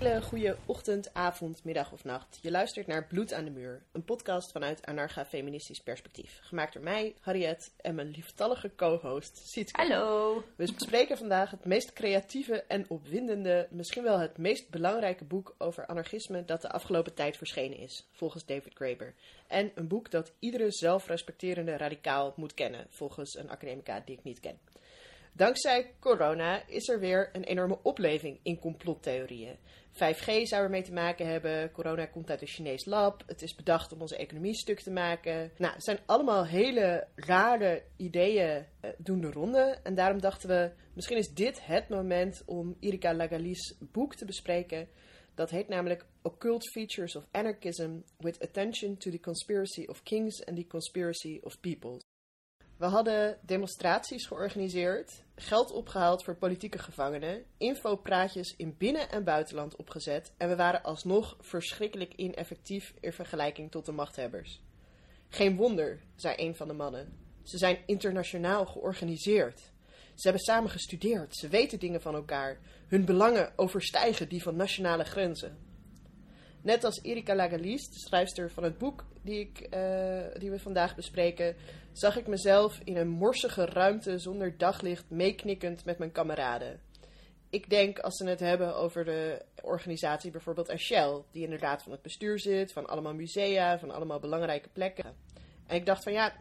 hele goede ochtend, avond, middag of nacht. Je luistert naar Bloed aan de Muur, een podcast vanuit anarcha-feministisch perspectief. Gemaakt door mij, Harriet, en mijn lieftallige co-host, Sietke. Hallo. We bespreken vandaag het meest creatieve en opwindende, misschien wel het meest belangrijke boek over anarchisme dat de afgelopen tijd verschenen is, volgens David Graeber. En een boek dat iedere zelfrespecterende radicaal moet kennen, volgens een academica die ik niet ken. Dankzij corona is er weer een enorme opleving in complottheorieën. 5G zou ermee te maken hebben. Corona komt uit een Chinees lab. Het is bedacht om onze economie stuk te maken. Nou, het zijn allemaal hele rare ideeën uh, doen de ronde. En daarom dachten we, misschien is dit het moment om Erika Lagalis boek te bespreken. Dat heet namelijk Occult Features of Anarchism with Attention to the Conspiracy of Kings and the Conspiracy of Peoples. We hadden demonstraties georganiseerd, geld opgehaald voor politieke gevangenen, infopraatjes in binnen- en buitenland opgezet en we waren alsnog verschrikkelijk ineffectief in vergelijking tot de machthebbers. Geen wonder, zei een van de mannen. Ze zijn internationaal georganiseerd. Ze hebben samen gestudeerd, ze weten dingen van elkaar. Hun belangen overstijgen die van nationale grenzen. Net als Erika Lagalis, de schrijfster van het boek die, ik, uh, die we vandaag bespreken, zag ik mezelf in een morsige ruimte zonder daglicht meeknikkend met mijn kameraden. Ik denk als ze het hebben over de organisatie bijvoorbeeld aan Shell, die in de raad van het bestuur zit, van allemaal musea, van allemaal belangrijke plekken. En ik dacht van ja,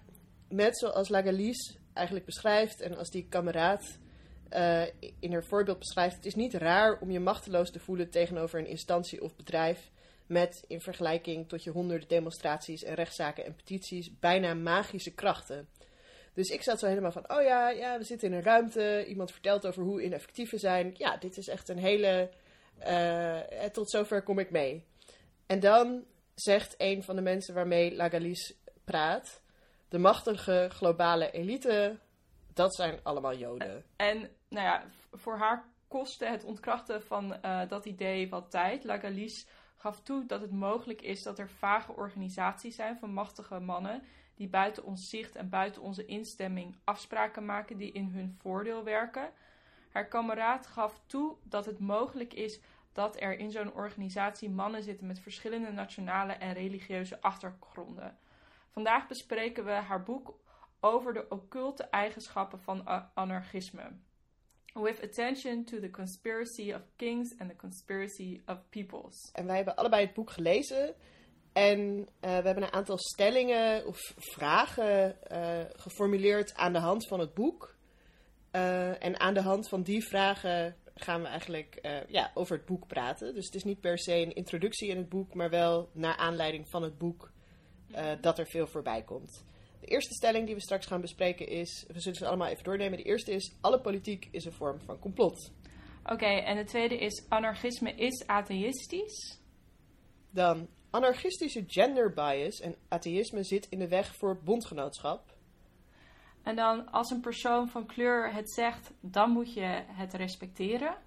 net zoals Lagalis eigenlijk beschrijft en als die kameraad uh, in haar voorbeeld beschrijft, het is niet raar om je machteloos te voelen tegenover een instantie of bedrijf met in vergelijking tot je honderden demonstraties en rechtszaken en petities bijna magische krachten. Dus ik zat zo helemaal van, oh ja, ja, we zitten in een ruimte, iemand vertelt over hoe ineffectief we zijn. Ja, dit is echt een hele, uh, tot zover kom ik mee. En dan zegt een van de mensen waarmee Lagalis praat, de machtige globale elite, dat zijn allemaal Joden. En nou ja, voor haar kostte het ontkrachten van uh, dat idee wat tijd. Lagalis gaf toe dat het mogelijk is dat er vage organisaties zijn van machtige mannen die buiten ons zicht en buiten onze instemming afspraken maken die in hun voordeel werken. Haar kameraad gaf toe dat het mogelijk is dat er in zo'n organisatie mannen zitten met verschillende nationale en religieuze achtergronden. Vandaag bespreken we haar boek over de occulte eigenschappen van anarchisme with attention to the conspiracy of kings and the conspiracy of peoples. En wij hebben allebei het boek gelezen. En uh, we hebben een aantal stellingen of vragen uh, geformuleerd aan de hand van het boek. Uh, en aan de hand van die vragen gaan we eigenlijk ja, over het boek praten. Dus het is niet per se een introductie in het boek, maar wel naar aanleiding van het boek dat er veel voorbij komt. De eerste stelling die we straks gaan bespreken is, we zullen ze allemaal even doornemen. De eerste is, alle politiek is een vorm van complot. Oké, en de tweede is, anarchisme is atheïstisch. Dan, anarchistische gender bias en atheïsme zit in de weg voor bondgenootschap. En dan, als een persoon van kleur het zegt, dan moet je het respecteren.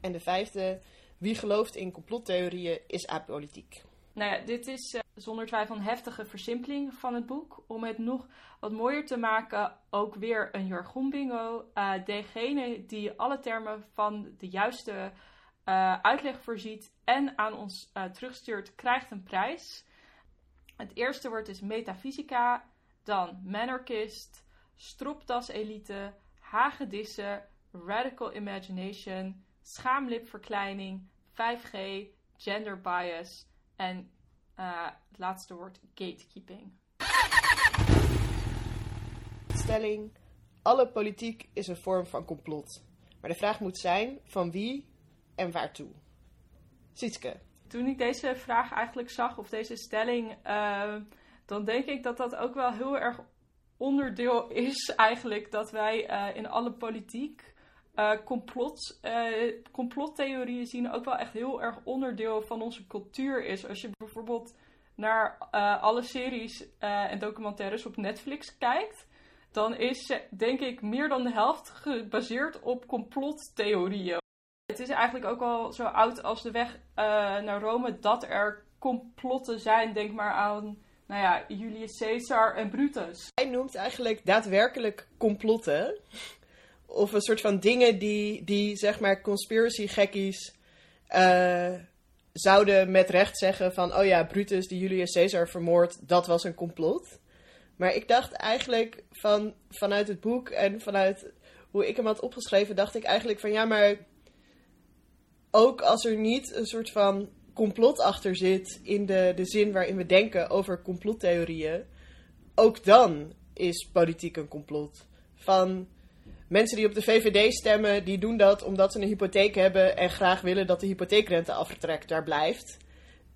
En de vijfde, wie gelooft in complottheorieën is apolitiek. Nou ja, dit is uh, zonder twijfel een heftige versimpeling van het boek. Om het nog wat mooier te maken, ook weer een jargonbingo. Uh, degene die alle termen van de juiste uh, uitleg voorziet en aan ons terugstuurt, krijgt een prijs. Het eerste woord is metafysica, dan manarchist, stropdaselite, hagedissen, radical imagination, schaamlipverkleining, 5G, gender bias en uh, het laatste woord gatekeeping. Stelling: alle politiek is een vorm van complot. Maar de vraag moet zijn: van wie en waartoe? Sietske. Toen ik deze vraag eigenlijk zag, of deze stelling, uh, dan denk ik dat dat ook wel heel erg onderdeel is eigenlijk dat wij uh, in alle politiek uh, complot, uh, complottheorieën zien ook wel echt heel erg onderdeel van onze cultuur is. Als je bijvoorbeeld naar uh, alle series en documentaires op Netflix kijkt, dan is denk ik meer dan de helft gebaseerd op complottheorieën. Het is eigenlijk ook al zo oud als de weg naar Rome dat er complotten zijn. Denk maar aan nou ja, Julius Caesar en Brutus. Hij noemt eigenlijk daadwerkelijk complotten of een soort van dingen die, die zeg maar conspiracy gekkies zouden met recht zeggen van, oh ja, Brutus die Julius Caesar vermoord, dat was een complot. Maar ik dacht eigenlijk van, vanuit het boek en vanuit hoe ik hem had opgeschreven, dacht ik eigenlijk van ja, maar ook als er niet een soort van complot achter zit in de, de zin waarin we denken over complottheorieën, ook dan is politiek een complot. Van mensen die op de VVD stemmen, die doen dat omdat ze een hypotheek hebben en graag willen dat de hypotheekrenteaftrek daar blijft.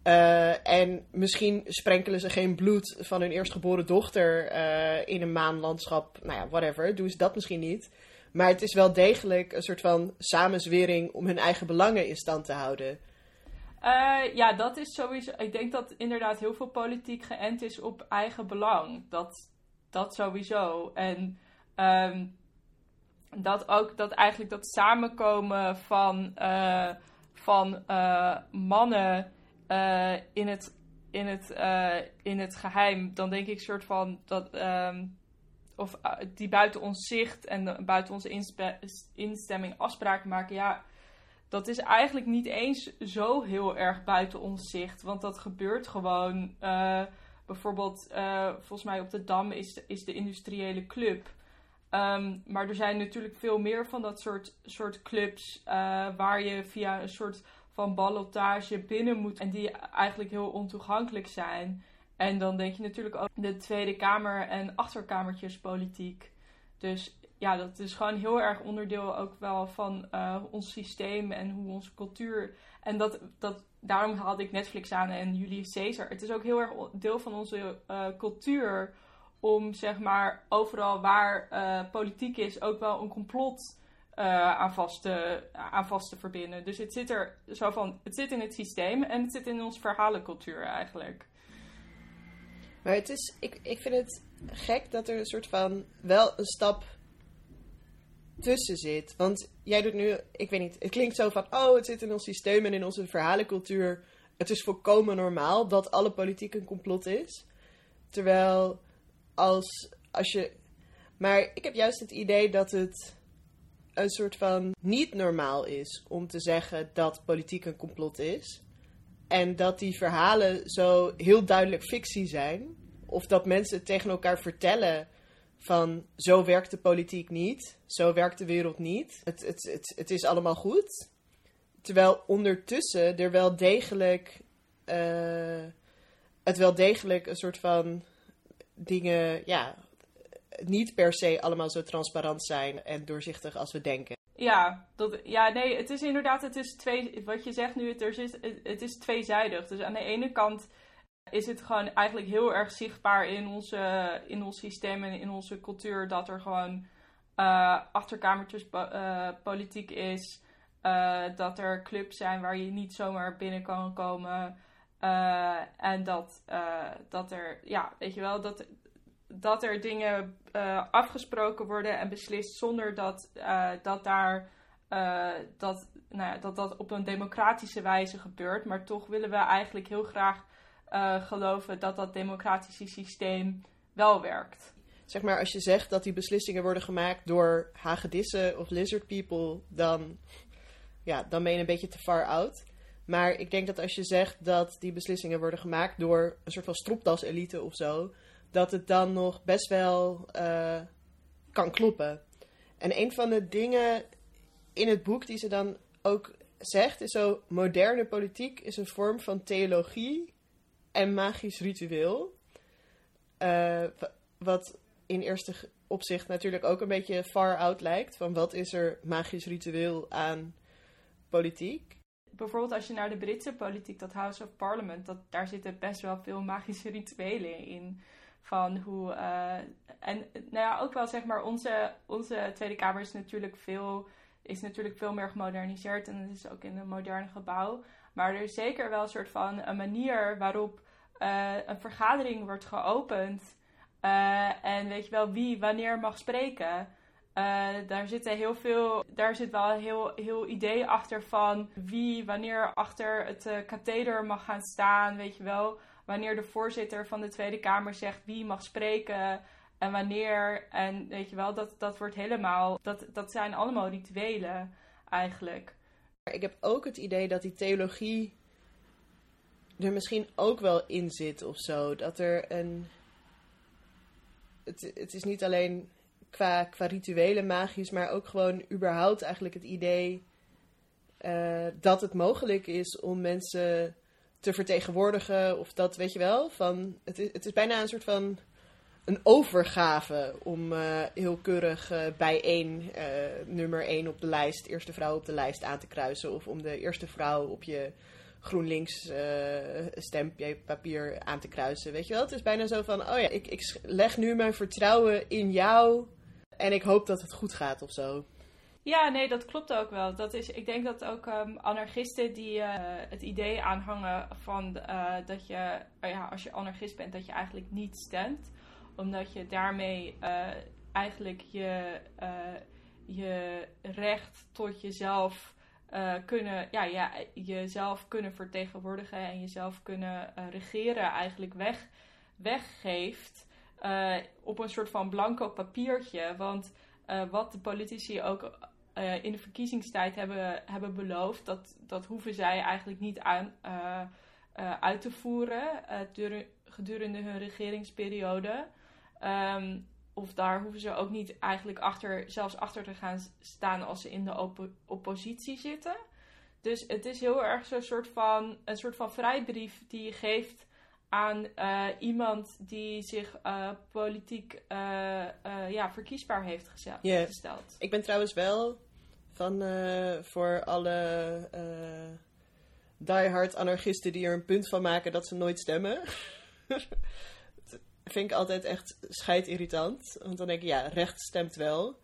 Uh, en misschien sprenkelen ze geen bloed van hun eerstgeboren dochter uh, in een maanlandschap. Nou ja, whatever. Doen ze dat misschien niet. Maar het is wel degelijk een soort van samenzwering om hun eigen belangen in stand te houden. Uh, ja, dat is sowieso. Ik denk dat inderdaad heel veel politiek geënt is op eigen belang. Dat, dat sowieso. En um, dat ook dat eigenlijk dat samenkomen van, uh, van uh, mannen in, het, in, het, in het geheim, dan denk ik soort van dat. Um, of die buiten ons zicht en buiten onze instemming afspraken maken. Ja, dat is eigenlijk niet eens zo heel erg buiten ons zicht. Want dat gebeurt gewoon. Bijvoorbeeld, volgens mij op de Dam is, is de industriële club. Um, maar er zijn natuurlijk veel meer van dat soort, soort clubs. Uh, waar je via een soort van ballotage binnen moet. En die eigenlijk heel ontoegankelijk zijn. En dan denk je natuurlijk ook de Tweede Kamer en achterkamertjespolitiek. Dus ja, dat is gewoon heel erg onderdeel ook wel van uh, ons systeem en hoe onze cultuur. En dat, dat, daarom haalde ik Netflix aan en Julius Caesar. Het is ook heel erg deel van onze uh, cultuur om zeg maar overal waar uh, politiek is ook wel een complot aan, vast te, aan vast te verbinden. Dus het zit er zo van, het zit in het systeem en het zit in onze verhalencultuur eigenlijk. Maar het is, ik, ik vind het gek dat er een soort van wel een stap tussen zit. Want jij doet nu, ik weet niet, het klinkt zo van, oh, het zit in ons systeem en in onze verhalencultuur. Het is volkomen normaal dat alle politiek een complot is. Terwijl als, als je. Maar ik heb juist het idee dat het een soort van niet normaal is om te zeggen dat politiek een complot is. En dat die verhalen zo heel duidelijk fictie zijn. Of dat mensen tegen elkaar vertellen van zo werkt de politiek niet, zo werkt de wereld niet. Het, het, het, het is allemaal goed. Terwijl ondertussen er wel degelijk, uh, het wel degelijk een soort van dingen, ja, niet per se allemaal zo transparant zijn en doorzichtig als we denken. Ja, dat, ja, nee, het is inderdaad, het is twee, wat je zegt nu, het, er is, het is tweezijdig. Dus aan de ene kant is het gewoon eigenlijk heel erg zichtbaar in, onze, in ons systeem en in onze cultuur dat er gewoon uh, achterkamertjes uh, politiek is. Uh, dat er clubs zijn waar je niet zomaar binnen kan komen. En dat, dat er, ja, weet je wel, dat, dat er dingen afgesproken worden en beslist zonder dat, dat daar. dat, nou ja, dat dat op een democratische wijze gebeurt. Maar toch willen we eigenlijk heel graag geloven dat dat democratische systeem wel werkt. Zeg maar, als je zegt dat die beslissingen worden gemaakt door hagedissen of lizard people, dan, ja, dan ben je een beetje te far out. Maar ik denk dat als je zegt dat die beslissingen worden gemaakt door een soort van stropdas-elite of zo, dat het dan nog best wel uh, kan kloppen. En een van de dingen in het boek die ze dan ook zegt, is zo: moderne politiek is een vorm van theologie en magisch ritueel. Uh, wat in eerste opzicht natuurlijk ook een beetje far out lijkt. Van wat is er magisch ritueel aan politiek? Bijvoorbeeld als je naar de Britse politiek, dat House of Parliament, dat, daar zitten best wel veel magische rituelen in. Van hoe. Uh, en nou ja, ook wel zeg maar, onze, onze Tweede Kamer is natuurlijk veel, is natuurlijk veel meer gemoderniseerd en het is ook in een moderne gebouw. Maar er is zeker wel een soort van een manier waarop uh, een vergadering wordt geopend. Uh, en weet je wel wie wanneer mag spreken. Uh, daar, zitten heel veel, daar zit wel een heel, heel idee achter van wie wanneer achter het katheder mag gaan staan. Weet je wel, wanneer de voorzitter van de Tweede Kamer zegt wie mag spreken en wanneer. En weet je wel, dat, dat wordt helemaal, dat, dat zijn allemaal rituelen eigenlijk. Ik heb ook het idee dat die theologie er misschien ook wel in zit of zo. Dat er een. Het, het is niet alleen qua, qua rituele magisch, maar ook gewoon überhaupt eigenlijk het idee uh, dat het mogelijk is om mensen te vertegenwoordigen. Of dat, weet je wel, van, het, is, het is bijna een soort van een overgave om uh, heel keurig uh, bij één nummer één op de lijst, eerste vrouw op de lijst aan te kruisen. Of om de eerste vrouw op je GroenLinks papier aan te kruisen. Weet je wel, het is bijna zo van, oh ja, ik, ik leg nu mijn vertrouwen in jou en ik hoop dat het goed gaat of zo. Ja, nee, dat klopt ook wel. Dat is, ik denk dat ook um, anarchisten die uh, het idee aanhangen van uh, dat je, uh, ja, als je anarchist bent, dat je eigenlijk niet stemt. Omdat je daarmee eigenlijk je, je recht tot jezelf kunnen, ja, ja, jezelf kunnen vertegenwoordigen en jezelf kunnen regeren eigenlijk weg, weggeeft. Op een soort van blanco papiertje. Want wat de politici ook uh, in de verkiezingstijd hebben, hebben beloofd, dat, dat hoeven zij eigenlijk niet aan, uit te voeren gedurende hun regeringsperiode. Um, of daar hoeven ze ook niet eigenlijk achter, zelfs achter te gaan staan als ze in de op oppositie zitten. Dus het is heel erg zo'n soort van, een soort van vrijbrief die je geeft aan iemand die zich politiek ja, verkiesbaar heeft gesteld. Ik ben trouwens wel van voor alle diehard anarchisten die er een punt van maken dat ze nooit stemmen. dat vind ik altijd echt scheidirritant. Want dan denk ik, ja, recht stemt wel.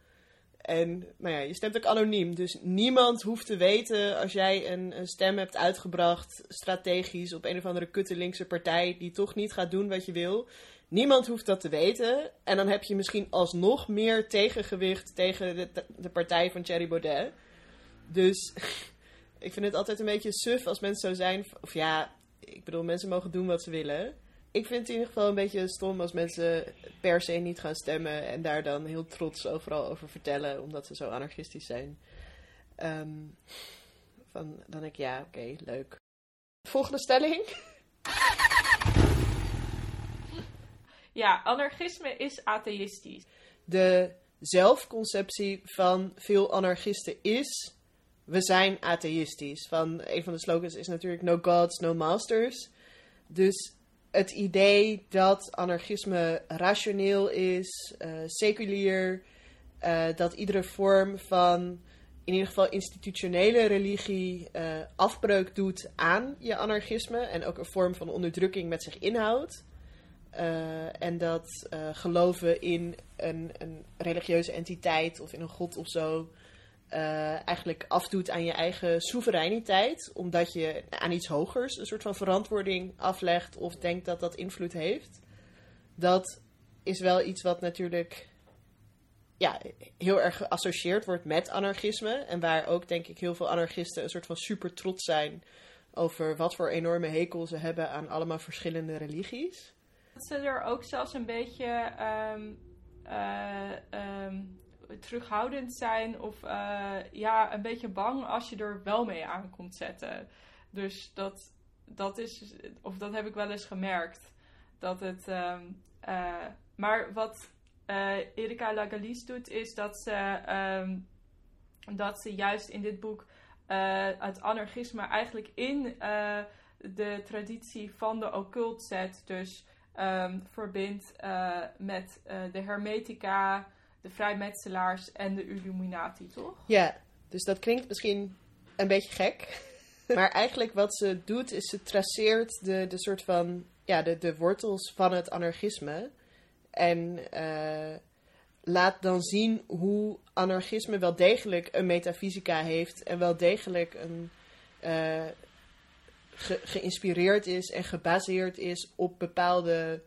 En nou ja, je stemt ook anoniem. Dus niemand hoeft te weten als jij een, stem hebt uitgebracht, strategisch, op een of andere kutte linkse partij die toch niet gaat doen wat je wil. Niemand hoeft dat te weten. En dan heb je misschien alsnog meer tegengewicht tegen de, de partij van Thierry Baudet. Dus ik vind het altijd een beetje suf als mensen zo zijn. Of ja, ik bedoel, mensen mogen doen wat ze willen. Ik vind het in ieder geval een beetje stom als mensen per se niet gaan stemmen en daar dan heel trots overal over vertellen, omdat ze zo anarchistisch zijn. Um, van, dan denk ik, ja, oké, leuk. Volgende stelling. Ja, anarchisme is atheïstisch. De zelfconceptie van veel anarchisten is: we zijn atheïstisch. Van een van de slogans is natuurlijk no gods, no masters. Dus het idee dat anarchisme rationeel is, uh, seculier, uh, dat iedere vorm van in ieder geval institutionele religie uh, afbreuk doet aan je anarchisme en ook een vorm van onderdrukking met zich inhoudt. En dat geloven in een, een, religieuze entiteit of in een god of zo uh, eigenlijk afdoet aan je eigen soevereiniteit, omdat je aan iets hogers een soort van verantwoording aflegt of denkt dat dat invloed heeft. Dat is wel iets wat natuurlijk ja, heel erg geassocieerd wordt met anarchisme. En waar ook, denk ik, heel veel anarchisten een soort van super trots zijn over wat voor enorme hekel ze hebben aan allemaal verschillende religies. Dat ze er ook zelfs een beetje um, terughoudend zijn of uh, ja, een beetje bang als je er wel mee aan komt zetten. Dus dat, dat is, of dat heb ik wel eens gemerkt. Dat het, um, uh, maar wat Erika Lagalis doet, is dat ze, dat ze juist in dit boek het anarchisme eigenlijk in de traditie van de occult zet. Dus um, verbindt uh, met uh, de Hermetica, de vrijmetselaars en de Illuminati, toch? Ja, dus dat klinkt misschien een beetje gek. maar eigenlijk wat ze doet, is ze traceert de, de soort van, ja, de, de wortels van het anarchisme. En uh, laat dan zien hoe anarchisme wel degelijk een metafysica heeft en wel degelijk een ge geïnspireerd is en gebaseerd is op bepaalde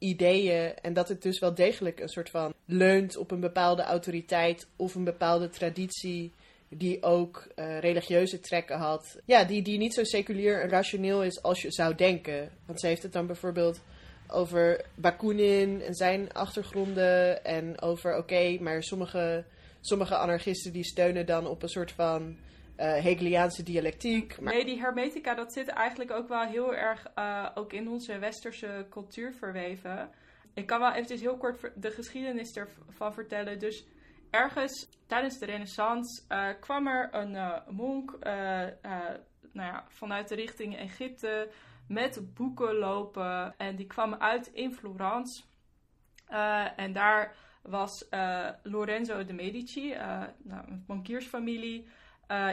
ideeën. En dat het dus wel degelijk een soort van leunt op een bepaalde autoriteit of een bepaalde traditie. Die ook uh, religieuze trekken had. Ja, die, die niet zo seculier en rationeel is als je zou denken. Want ze heeft het dan bijvoorbeeld over Bakunin en zijn achtergronden. En over, oké, maar sommige, sommige anarchisten die steunen dan op een soort van Hegeliaanse dialectiek. Nee, die hermetica, dat zit eigenlijk ook wel heel erg uh, ook in onze westerse cultuur verweven. Ik kan wel eventjes heel kort de geschiedenis ervan vertellen. Dus ergens tijdens de renaissance uh, kwam er een monk nou ja, vanuit de richting Egypte met boeken lopen. En die kwam uit in Florence. en daar was Lorenzo de Medici, nou, een bankiersfamilie uh,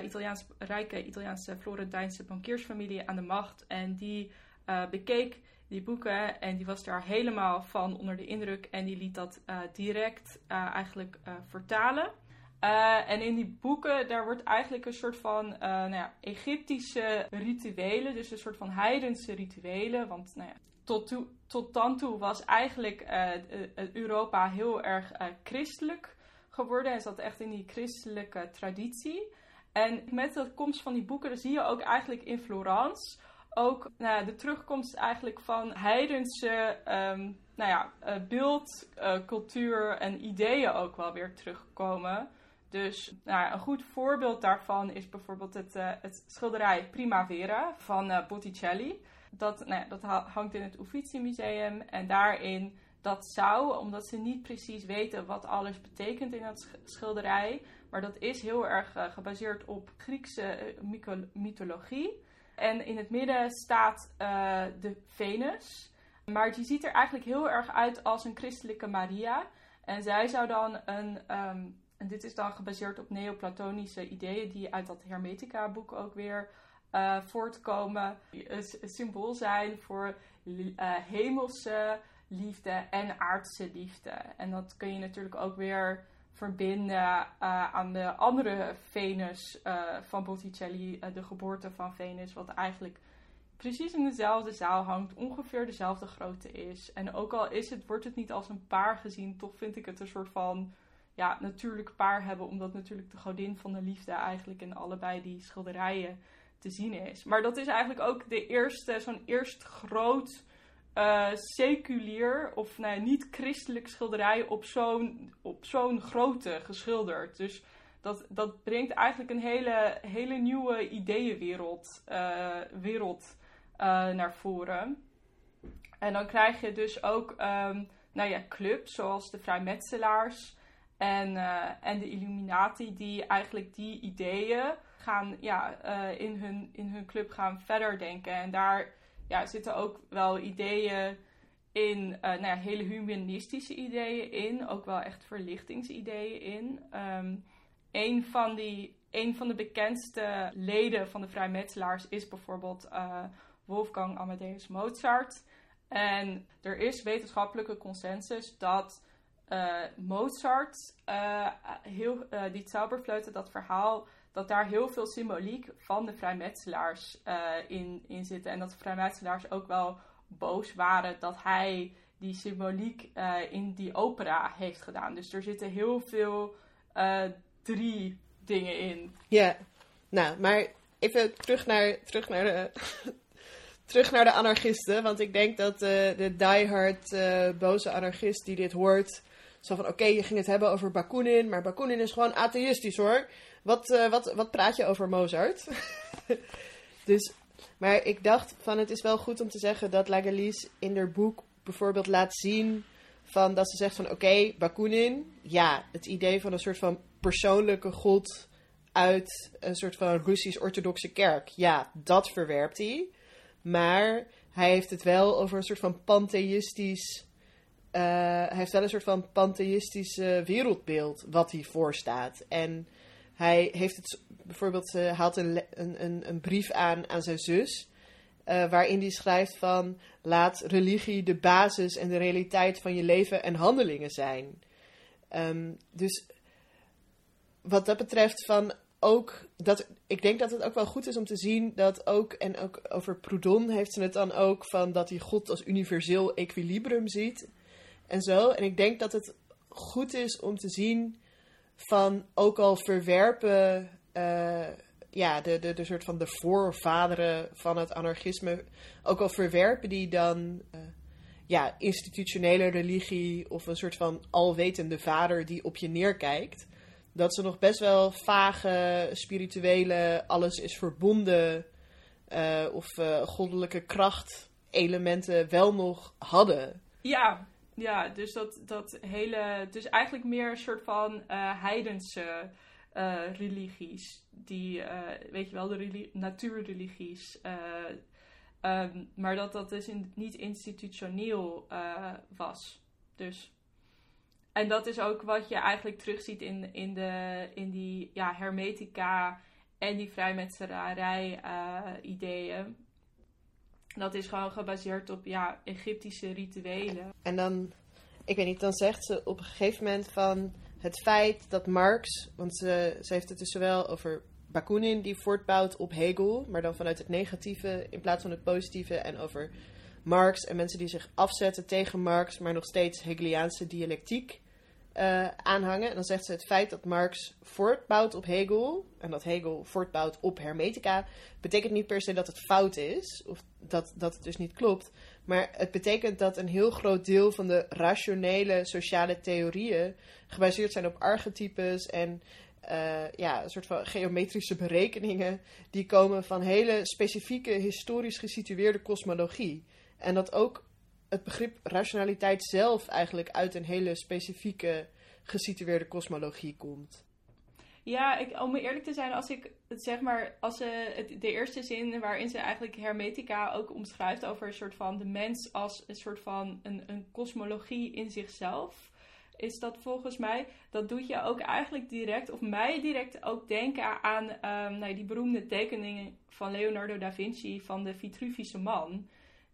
rijke Italiaanse Florentijnse bankiersfamilie aan de macht. En die uh, bekeek die boeken en die was daar helemaal van onder de indruk. En die liet dat uh, direct eigenlijk vertalen. en in die boeken, daar wordt eigenlijk een soort van nou ja, Egyptische rituelen, dus een soort van heidense rituelen. Want nou ja, tot, tot dan toe was eigenlijk Europa heel erg christelijk geworden en zat echt in die christelijke traditie. En met de komst van die boeken zie je ook eigenlijk in Florence ook nou, de terugkomst eigenlijk van heidense um, nou ja, uh, beeld, uh, cultuur en ideeën ook wel weer terugkomen. Dus nou, een goed voorbeeld daarvan is bijvoorbeeld het, uh, het schilderij Primavera van Botticelli. Dat, nou ja, dat hangt in het Uffizi Museum en daarin dat zou, omdat ze niet precies weten wat alles betekent in dat schilderij, maar dat is heel erg uh, gebaseerd op Griekse uh, mythologie. En in het midden staat uh, de Venus. Maar die ziet er eigenlijk heel erg uit als een christelijke Maria. En zij zou dan een. Um, en dit is dan gebaseerd op neoplatonische ideeën die uit dat Hermetica-boek ook weer voortkomen. Een, een, symbool zijn voor hemelse liefde en aardse liefde. En dat kun je natuurlijk ook weer verbinden uh, aan de andere Venus uh, van Botticelli, uh, de geboorte van Venus, wat eigenlijk precies in dezelfde zaal hangt, ongeveer dezelfde grootte is. En ook al is het, wordt het niet als een paar gezien, toch vind ik het een soort van ja, natuurlijk paar hebben, omdat natuurlijk de godin van de liefde eigenlijk in allebei die schilderijen te zien is. Maar dat is eigenlijk ook de eerste, zo'n eerst groot uh, seculier of nee, niet christelijk schilderij op zo'n, op zo'n grootte geschilderd. Dus dat, dat brengt eigenlijk een hele, hele nieuwe ideeënwereld uh, wereld, uh, naar voren. En dan krijg je dus ook um, nou ja, clubs zoals de vrijmetselaars en, en de Illuminati, die eigenlijk die ideeën gaan, ja, in, hun, in hun club gaan verder denken. En daar ja, zitten ook wel ideeën in, uh, nou ja, hele humanistische ideeën in, ook wel echt verlichtingsideeën in. Um, een, van die, een van de bekendste leden van de vrijmetselaars is bijvoorbeeld uh, Wolfgang Amadeus Mozart. En er is wetenschappelijke consensus dat uh, Mozart, heel, die Zauberfleuten, dat verhaal dat daar heel veel symboliek van de vrijmetselaars uh, in, in zitten. En dat de vrijmetselaars ook wel boos waren dat hij die symboliek uh, in die opera heeft gedaan. Dus er zitten heel veel uh, drie dingen in. Ja, nou, maar even terug naar, terug naar, de, terug naar de anarchisten. Want ik denk dat de diehard boze anarchist die dit hoort... Zo van, oké, je ging het hebben over Bakunin, maar Bakunin is gewoon atheïstisch hoor. Wat, uh, wat, wat praat je over Mozart? dus, maar ik dacht van het is wel goed om te zeggen dat Lagalise in haar boek bijvoorbeeld laat zien van dat ze zegt van oké, Bakunin, ja, het idee van een soort van persoonlijke god uit een soort van Russisch-orthodoxe kerk, ja, dat verwerpt hij. Maar hij heeft het wel over een soort van pantheïstisch. Uh, hij heeft wel een soort van pantheïstisch wereldbeeld wat hij voorstaat. En hij heeft het bijvoorbeeld, uh, haalt een, een, een, brief aan aan zijn zus. Uh, waarin hij schrijft van laat religie de basis en de realiteit van je leven en handelingen zijn. Um, dus wat dat betreft van ook dat ik denk dat het ook wel goed is om te zien dat ook en ook over Proudhon heeft ze het dan ook van dat hij God als universeel equilibrium ziet en zo. En ik denk dat het goed is om te zien van ook al verwerpen uh, ja, de, de, de soort van de voorvaderen van het anarchisme, ook al verwerpen die dan uh, ja, institutionele religie of een soort van alwetende vader die op je neerkijkt, dat ze nog best wel vage, spirituele, alles is verbonden uh, of goddelijke krachtelementen wel nog hadden. Ja, ja dus dat, dat hele. Dus eigenlijk meer een soort van uh, heidense religies. Die, weet je wel, de natuurreligies. Um, maar dat dat dus niet institutioneel was. Dus. En dat is ook wat je eigenlijk terugziet in, in, de, in die ja, hermetica en die vrijmetselarij uh, ideeën. Dat is gewoon gebaseerd op ja, Egyptische rituelen. En dan, ik weet niet, dan zegt ze op een gegeven moment van het feit dat Marx, want ze, ze heeft het dus zowel over Bakunin die voortbouwt op Hegel, maar dan vanuit het negatieve in plaats van het positieve, en over Marx en mensen die zich afzetten tegen Marx, maar nog steeds Hegeliaanse dialectiek uh, aanhangen. En dan zegt ze het feit dat Marx voortbouwt op Hegel en dat Hegel voortbouwt op hermetica, betekent niet per se dat het fout is of dat, dat het dus niet klopt. Maar het betekent dat een heel groot deel van de rationele sociale theorieën gebaseerd zijn op archetypes en uh, ja, een soort van geometrische berekeningen die komen van hele specifieke historisch gesitueerde kosmologie. En dat ook het begrip rationaliteit zelf eigenlijk uit een hele specifieke gesitueerde kosmologie komt. Ja, ik, om eerlijk te zijn, als ik het zeg maar, als ze het, de eerste zin waarin ze eigenlijk hermetica ook omschrijft over een soort van de mens als een soort van een, een kosmologie in zichzelf, is dat volgens mij, dat doet je ook eigenlijk direct, of mij direct ook denken aan um, nou, die beroemde tekeningen van Leonardo da Vinci van de Vitruvische man.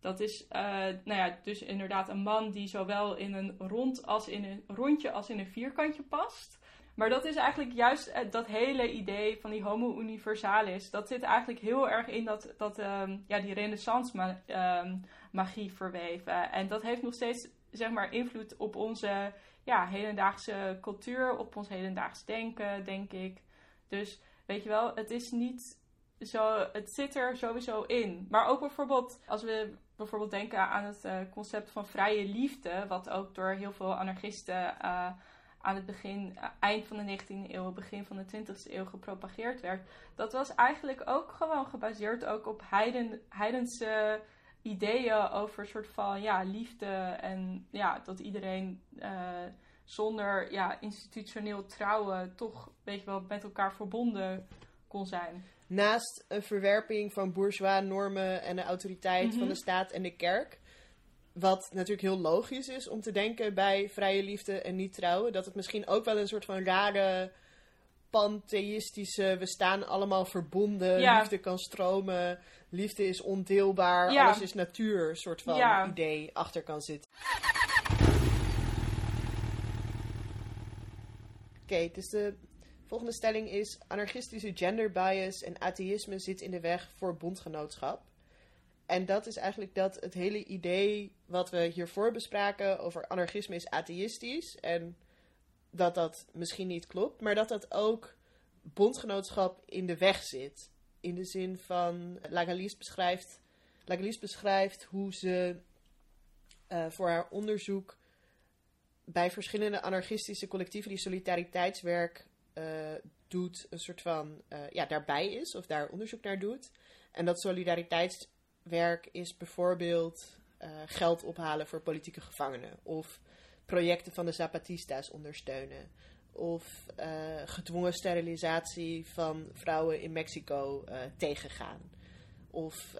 Dat is uh, nou ja, dus inderdaad een man die zowel in een rond als in een rondje als in een vierkantje past. Maar dat is eigenlijk juist eh, dat hele idee van die homo universalis. Dat zit eigenlijk heel erg in dat, dat um, ja, die renaissance um, magie verweven. En dat heeft nog steeds zeg maar, invloed op onze ja, hedendaagse cultuur, op ons hedendaags denken, denk ik. Dus weet je wel, het is niet zo, het zit er sowieso in. Maar ook bijvoorbeeld, als we bijvoorbeeld denken aan het uh, concept van vrije liefde, wat ook door heel veel anarchisten uh, aan het begin, uh, eind van de 19e eeuw, begin van de 20e eeuw gepropageerd werd. Dat was eigenlijk ook gewoon gebaseerd ook op heiden, heidense ideeën over een soort van ja, liefde en ja, dat iedereen zonder ja, institutioneel trouwen toch weet je wel, met elkaar verbonden kon zijn naast een verwerping van bourgeois normen en de autoriteit van de mhm. staat en de kerk. Wat natuurlijk heel logisch is om te denken bij vrije liefde en niet trouwen. Dat het misschien ook wel een soort van rare pantheïstische, we staan allemaal verbonden, liefde kan stromen, liefde is ondeelbaar, alles is natuur, soort van idee achter kan zitten. Oké, dus de Volgende stelling is: anarchistische gender bias en atheïsme zit in de weg voor bondgenootschap. En dat is eigenlijk dat het hele idee wat we hiervoor bespraken over anarchisme is atheïstisch. En dat dat misschien niet klopt, maar dat dat ook bondgenootschap in de weg zit. In de zin van, Lagalice beschrijft, beschrijft hoe ze uh, voor haar onderzoek bij verschillende anarchistische collectieven die solidariteitswerk doet, een soort van, uh, ja, daarbij is of daar onderzoek naar doet. En dat solidariteitswerk is bijvoorbeeld uh, geld ophalen voor politieke gevangenen. Of projecten van de Zapatistas ondersteunen. Of gedwongen sterilisatie van vrouwen in Mexico tegengaan. Of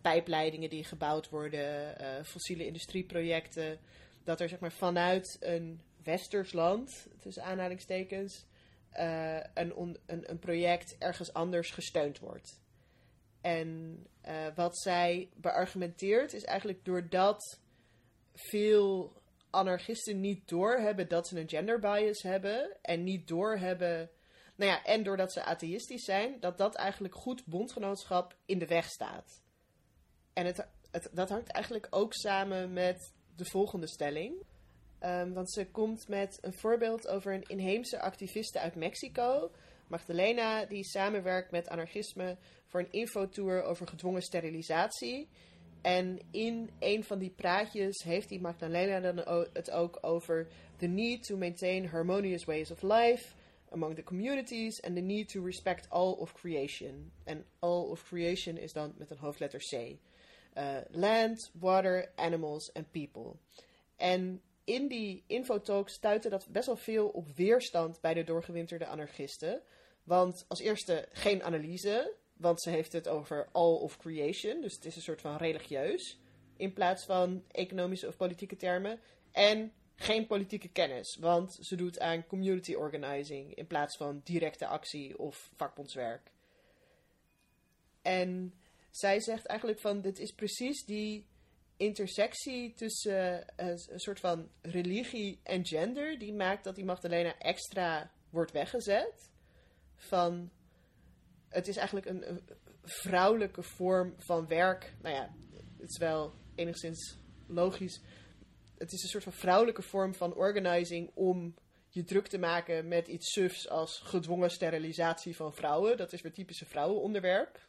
pijpleidingen die gebouwd worden, fossiele industrieprojecten. Dat er zeg maar vanuit een westers land, tussen aanhalingstekens, uh, een, een, een, project ergens anders gesteund wordt. En uh, wat zij beargumenteert is eigenlijk doordat veel anarchisten niet doorhebben dat ze een gender bias hebben en niet doorhebben, nou ja, en doordat ze atheïstisch zijn, dat dat eigenlijk goed bondgenootschap in de weg staat. En het, het, dat hangt eigenlijk ook samen met de volgende stelling. Um, want ze komt met een voorbeeld over een inheemse activiste uit Mexico, Magdalena, die samenwerkt met anarchisme voor een infotour over gedwongen sterilisatie. En in een van die praatjes heeft die Magdalena dan het ook over the need to maintain harmonious ways of life, among the communities and the need to respect all of creation. En all of creation is dan met een hoofdletter C. Uh, land, water, animals and people. En in die infotalk stuitte dat best wel veel op weerstand bij de doorgewinterde anarchisten. Want als eerste geen analyse, want ze heeft het over all of creation. Dus het is een soort van religieus in plaats van economische of politieke termen. En geen politieke kennis, want ze doet aan community organizing in plaats van directe actie of vakbondswerk. En zij zegt eigenlijk van dit is precies die intersectie tussen uh, een soort van religie en gender die maakt dat die Magdalena extra wordt weggezet. Van het is eigenlijk een, vrouwelijke vorm van werk. Nou ja, het is wel enigszins logisch. Het is een soort van vrouwelijke vorm van organizing om je druk te maken met iets sufs als gedwongen sterilisatie van vrouwen. Dat is weer typische vrouwenonderwerp.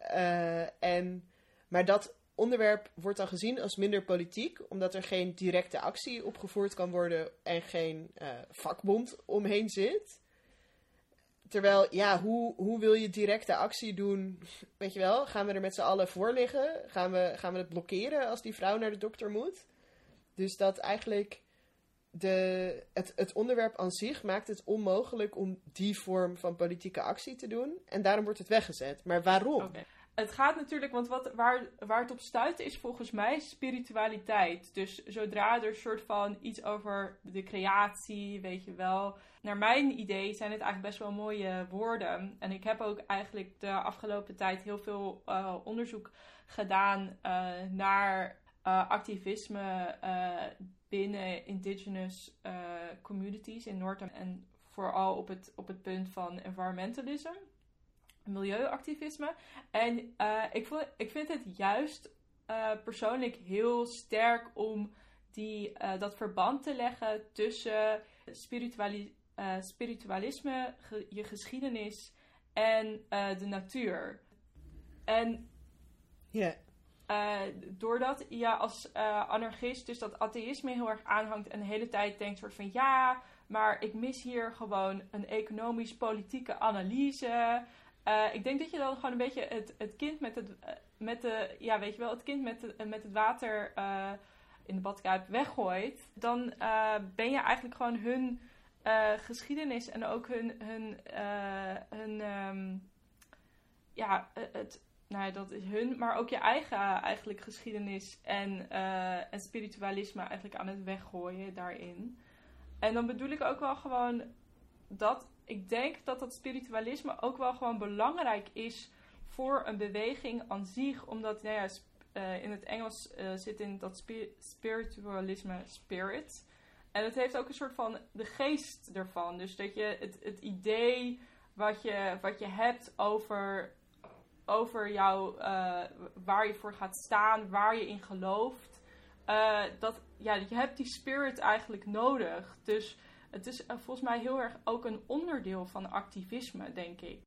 Uh, en, maar dat onderwerp wordt dan gezien als minder politiek, omdat er geen directe actie opgevoerd kan worden en geen uh, vakbond omheen zit. Terwijl, ja, hoe, hoe wil je directe actie doen? Weet je wel, gaan we er met z'n allen voor liggen? Gaan we, gaan we het blokkeren als die vrouw naar de dokter moet? Dus dat eigenlijk de, het, het onderwerp aan zich maakt het onmogelijk om die vorm van politieke actie te doen. En daarom wordt het weggezet. Maar waarom? Het gaat natuurlijk, want wat, waar, waar het op stuit is volgens mij spiritualiteit. Dus zodra er een soort van iets over de creatie, weet je wel. Naar mijn idee zijn het eigenlijk best wel mooie woorden. En ik heb ook eigenlijk de afgelopen tijd heel veel uh, onderzoek gedaan uh, naar uh, activisme binnen indigenous communities in Noord- en vooral op het, op het punt van environmentalism milieuactivisme. En uh, ik, voel, ik vind het juist uh, persoonlijk heel sterk om die, uh, dat verband te leggen tussen spirituali spiritualisme, ge je geschiedenis en de natuur. En yeah. doordat je ja, als anarchist dus dat atheïsme heel erg aanhangt en de hele tijd denkt soort van ja, maar ik mis hier gewoon een economisch-politieke analyse. Uh, ik denk dat je dan gewoon een beetje het, het kind met het, uh, met de, ja, weet je wel, het kind met, de, met het water in de badkuip weggooit. Dan ben je eigenlijk gewoon hun geschiedenis en ook hun, hun, hun um, ja, het, nou dat is hun, maar ook je eigen eigenlijk geschiedenis en, en spiritualisme eigenlijk aan het weggooien daarin. En dan bedoel ik ook wel gewoon dat ik denk dat dat spiritualisme ook wel gewoon belangrijk is voor een beweging aan zich. Omdat nou ja, uh, in het Engels uh, zit in dat spi spiritualisme spirit. En het heeft ook een soort van de geest ervan. Dus dat je het, het idee wat je, wat je hebt over, over jou, uh, waar je voor gaat staan, waar je in gelooft. dat, ja, je hebt die spirit eigenlijk nodig. Dus het is uh, volgens mij heel erg ook een onderdeel van activisme, denk ik.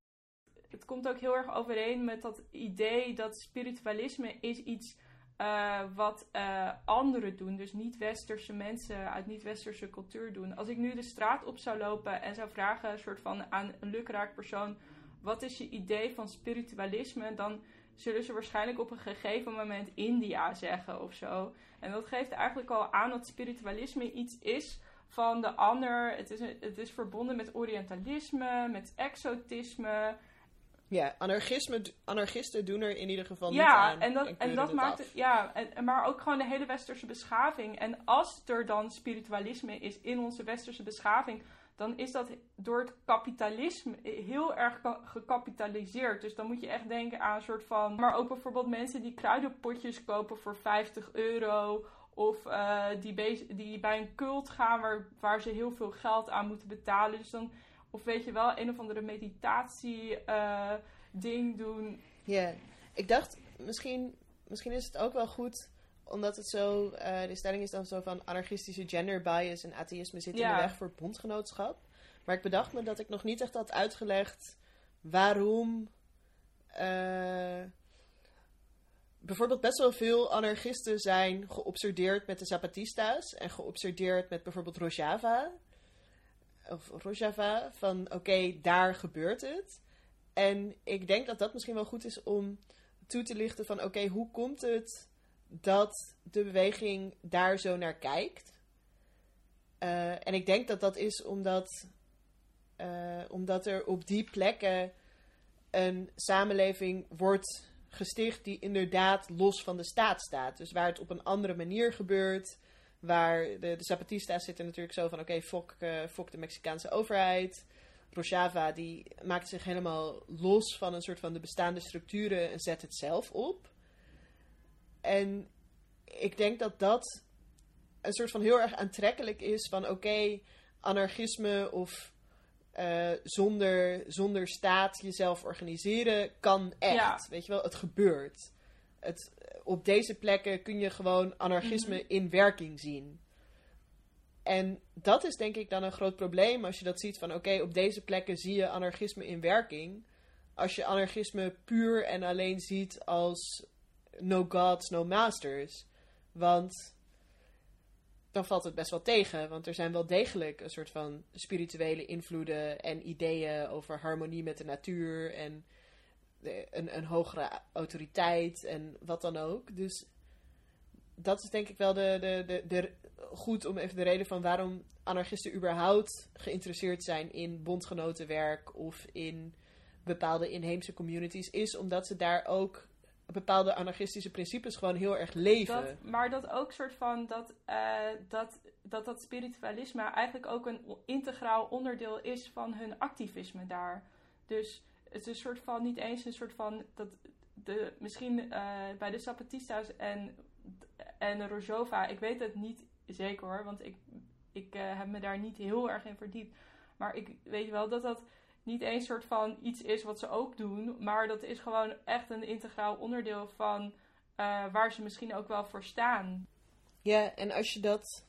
Het komt ook heel erg overeen met dat idee dat spiritualisme is iets uh, wat uh, anderen doen. Dus niet-westerse mensen uit niet-westerse cultuur doen. Als ik nu de straat op zou lopen en zou vragen, een soort van aan een lukraak persoon: wat is je idee van spiritualisme? Dan zullen ze waarschijnlijk op een gegeven moment India zeggen of zo. En dat geeft eigenlijk al aan dat spiritualisme iets is van de ander. Het is, het is verbonden met orientalisme, met exotisme. Ja, anarchisme, anarchisten doen er in ieder geval ja, niet aan. En dat, en dat maakt het, ja, en, maar ook gewoon de hele westerse beschaving. En als er dan spiritualisme is in onze westerse beschaving, dan is dat door het kapitalisme heel erg gecapitaliseerd. Dus dan moet je echt denken aan een soort van. Maar ook bijvoorbeeld mensen die kruidenpotjes kopen voor 50 euro. Of uh, die, die bij een cult gaan waar, waar ze heel veel geld aan moeten betalen. Dus dan, of weet je wel, een of andere meditatie uh, ding doen. Ja, ik dacht misschien, misschien is het ook wel goed omdat het zo, uh, de stelling is dan zo van anarchistische gender bias en atheïsme zit in de weg voor bondgenootschap. Maar ik bedacht me dat ik nog niet echt had uitgelegd waarom bijvoorbeeld best wel veel anarchisten zijn geobsedeerd met de Zapatistas en geobsedeerd met bijvoorbeeld Rojava. of Rojava, van oké, daar gebeurt het. En ik denk dat dat misschien wel goed is om toe te lichten van oké, hoe komt het dat de beweging daar zo naar kijkt? Uh, en ik denk dat dat is omdat, uh, omdat er op die plekken een samenleving wordt gesticht die inderdaad los van de staat staat. Dus waar het op een andere manier gebeurt. Waar de, de Zapatistas zitten natuurlijk zo van: oké, fok, uh, fok de Mexicaanse overheid. Rojava die maakt zich helemaal los van een soort van de bestaande structuren en zet het zelf op. En ik denk dat dat een soort van heel erg aantrekkelijk is van oké, anarchisme of uh, zonder, zonder staat jezelf organiseren kan echt. Weet je wel, het gebeurt. Het, op deze plekken kun je gewoon anarchisme Mhm. in werking zien. En dat is denk ik dan een groot probleem als je dat ziet van oké, op deze plekken zie je anarchisme in werking. Als je anarchisme puur en alleen ziet als no gods, no masters. Want dan valt het best wel tegen. Want er zijn wel degelijk een soort van spirituele invloeden en ideeën over harmonie met de natuur en de- een, een hogere autoriteit en wat dan ook. Dus dat is denk ik wel de, de, de, de, goed om even de reden van waarom anarchisten überhaupt geïnteresseerd zijn in bondgenotenwerk of in bepaalde inheemse communities, is omdat ze daar ook bepaalde anarchistische principes gewoon heel erg leven. Dat, maar dat ook soort van dat, eh, dat, dat dat spiritualisme eigenlijk ook een integraal onderdeel is van hun activisme daar. Dus het is een soort van niet eens een soort van dat de misschien eh, bij de Zapatistas en en Rojova, ik weet het niet zeker hoor, want ik, ik eh, heb me daar niet heel erg in verdiept. Maar ik weet wel dat dat niet eens soort van iets is wat ze ook doen, maar dat is gewoon echt een integraal onderdeel van eh, waar ze misschien ook wel voor staan. Ja, en als je dat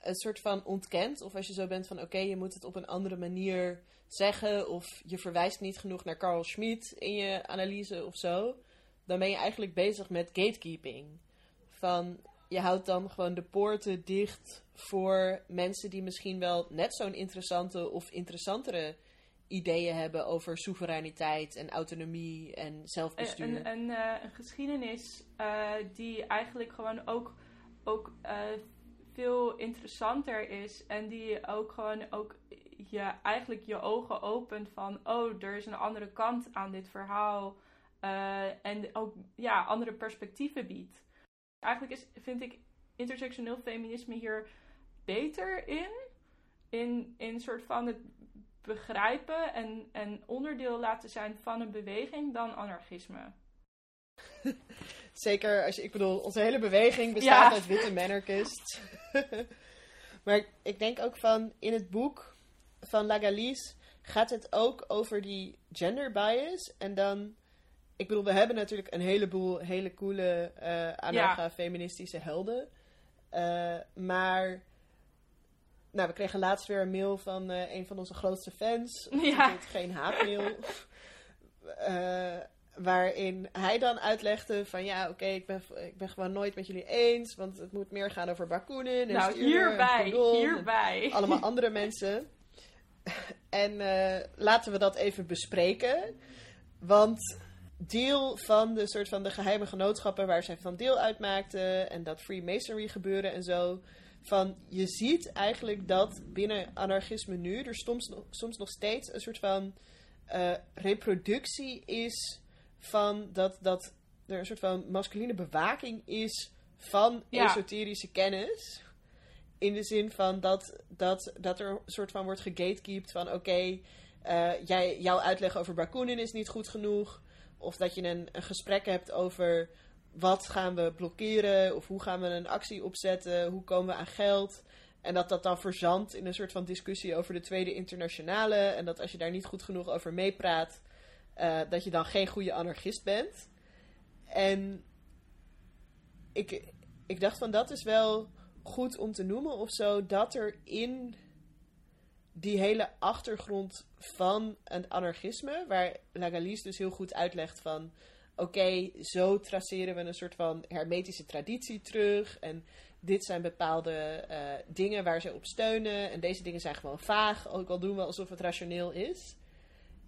een soort van ontkent, of als je zo bent van oké, je moet het op een andere manier zeggen, of je verwijst niet genoeg naar Carl Schmitt in je analyse of zo, dan ben je eigenlijk bezig met gatekeeping. Van je houdt dan gewoon de poorten dicht voor mensen die misschien wel net zo'n interessante of interessantere ideeën hebben over soevereiniteit en autonomie en zelfbestuur. Een, een, eh, een geschiedenis eh, die eigenlijk gewoon ook, ook eh, veel interessanter is. En die ook gewoon ook je, eigenlijk je ogen opent van... Oh, er is een andere kant aan dit verhaal. eh, en ook ja, andere perspectieven biedt. Eigenlijk is, vind ik intersectioneel feminisme hier beter in. In, in soort van het begrijpen en, en onderdeel laten zijn van een beweging dan anarchisme. Zeker, als je, ik bedoel, onze hele beweging bestaat Ja. uit witte manarchists. maar ik, denk ook van, in het boek van Lagalise gaat het ook over die gender bias. En dan, ik bedoel, we hebben natuurlijk een heleboel hele coole eh anarcha-feministische helden. Eh, maar, nou, we kregen laatst weer een mail van eh, een van onze grootste fans. Ja. Geen haatmail. Eh, waarin hij dan uitlegde van ja, oké, ik, ben, ik ben gewoon nooit met jullie eens, want het moet meer gaan over Bakunin en nou, en hierbij, en hierbij. allemaal andere mensen. En eh, laten we dat even bespreken. Want deel van de soort van de geheime genootschappen waar zij van deel uitmaakten en dat Freemasonry gebeuren en zo. Van je ziet eigenlijk dat binnen anarchisme nu er soms, nog- soms nog steeds een soort van eh, reproductie is van dat, dat er een soort van masculine bewaking is van Ja. esoterische kennis. In de zin van dat, dat, dat er een soort van wordt gegatekeept van oké, eh, jij, jouw uitleg over Bakunin is niet goed genoeg. Of dat je een, een gesprek hebt over wat gaan we blokkeren of hoe gaan we een actie opzetten, hoe komen we aan geld. En dat dat dan verzandt in een soort van discussie over de Tweede Internationale. En dat als je daar niet goed genoeg over meepraat, eh, dat je dan geen goede anarchist bent. En ik, ik dacht van dat is wel goed om te noemen of zo, dat er in die hele achtergrond van een anarchisme, waar Lagalise dus heel goed uitlegt van, oké, zo traceren we een soort van hermetische traditie terug. En dit zijn bepaalde eh, dingen waar ze op steunen. En deze dingen zijn gewoon vaag, ook al doen we alsof het rationeel is.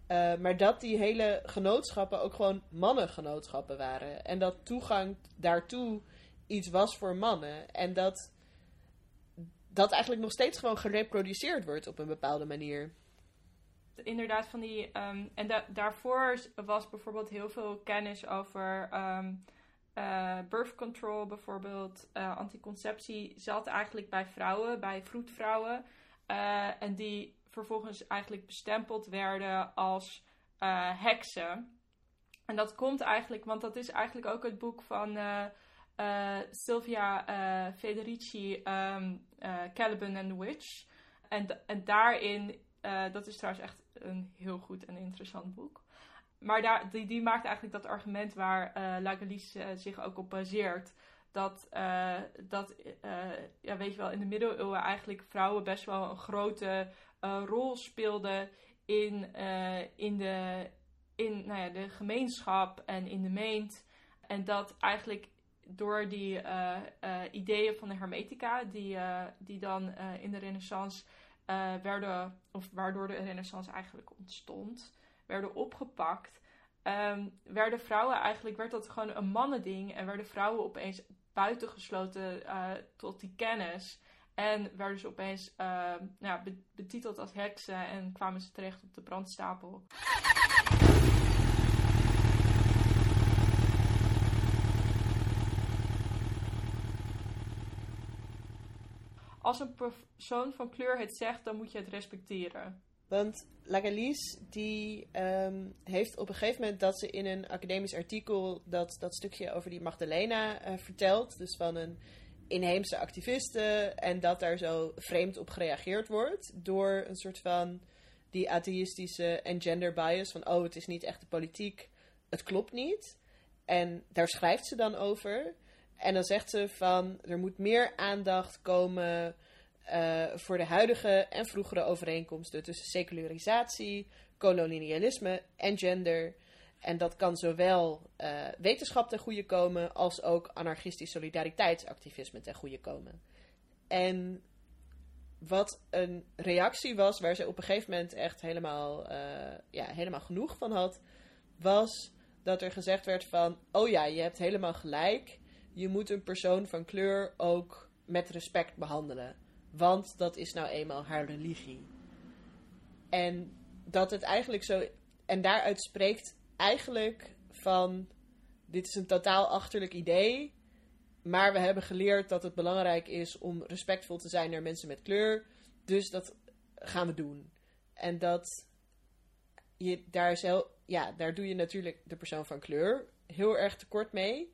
Eh, maar dat die hele genootschappen ook gewoon mannengenootschappen waren. En dat toegang daartoe iets was voor mannen. En dat dat eigenlijk nog steeds gewoon gereproduceerd wordt op een bepaalde manier. Inderdaad, van die. Um, en daarvoor was bijvoorbeeld heel veel kennis over um, uh, birth control, bijvoorbeeld. Uh, anticonceptie zat eigenlijk bij vrouwen, bij vroedvrouwen. Uh, en die vervolgens eigenlijk bestempeld werden als heksen. En dat komt eigenlijk, want dat is eigenlijk ook het boek van Sylvia Federici, um, Caliban and the Witch. En, en daarin, dat is trouwens echt een heel goed en interessant boek. Maar daar, die, die maakt eigenlijk dat argument waar uh, zich ook op baseert. Dat, dat ja, weet je wel, in de middeleeuwen eigenlijk vrouwen best wel een grote rol speelden in, in, de, in nou ja, de gemeenschap en in de meent. En dat eigenlijk door die ideeën van de hermetica, die, die dan in de renaissance werden, of waardoor de renaissance eigenlijk ontstond, werden opgepakt, um, werden vrouwen eigenlijk, werd dat gewoon een mannending en werden vrouwen opeens buitengesloten tot die kennis. En werden ze opeens nou, betiteld als heksen en kwamen ze terecht op de brandstapel. Als een persoon van kleur het zegt, dan moet je het respecteren. Want Lagalice die um, heeft op een gegeven moment dat ze in een academisch artikel dat, dat stukje over die Magdalena uh, vertelt. Dus van een inheemse activiste. En dat daar zo vreemd op gereageerd wordt door een soort van die atheïstische en gender bias. Van oh, het is niet echt de politiek, het klopt niet. En daar schrijft ze dan over. En dan zegt ze van er moet meer aandacht komen uh, voor de huidige en vroegere overeenkomsten tussen secularisatie, kolonialisme en gender. En dat kan zowel uh, wetenschap ten goede komen als ook anarchistisch solidariteitsactivisme ten goede komen. En wat een reactie was waar ze op een gegeven moment echt helemaal, uh, ja, helemaal genoeg van had, was dat er gezegd werd van, oh ja, je hebt helemaal gelijk je moet een persoon van kleur ook met respect behandelen. Want dat is nou eenmaal haar religie. En dat het eigenlijk zo. En daaruit spreekt eigenlijk van. Dit is een totaal achterlijk idee. Maar we hebben geleerd dat het belangrijk is om respectvol te zijn naar mensen met kleur. Dus dat gaan we doen. En dat je daar zelf. Ja, daar doe je natuurlijk de persoon van kleur heel erg tekort mee.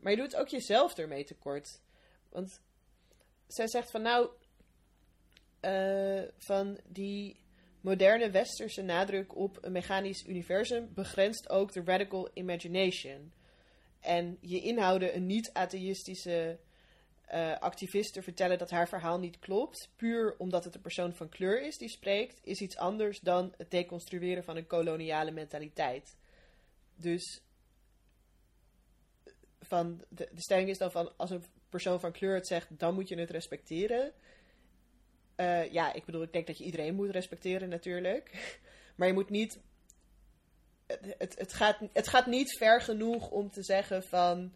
Maar je doet ook jezelf ermee tekort. Want zij zegt van nou, uh, van die moderne westerse nadruk op een mechanisch universum begrenst ook de radical imagination. En je inhouden een niet-atheïstische uh, activist te vertellen dat haar verhaal niet klopt, puur omdat het een persoon van kleur is die spreekt, is iets anders dan het deconstrueren van een koloniale mentaliteit. Dus van de, de stelling is dan van als een persoon van kleur het zegt, dan moet je het respecteren. Uh, ja, ik bedoel, ik denk dat je iedereen moet respecteren natuurlijk. Maar je moet niet. Het, het, gaat, het gaat niet ver genoeg om te zeggen van.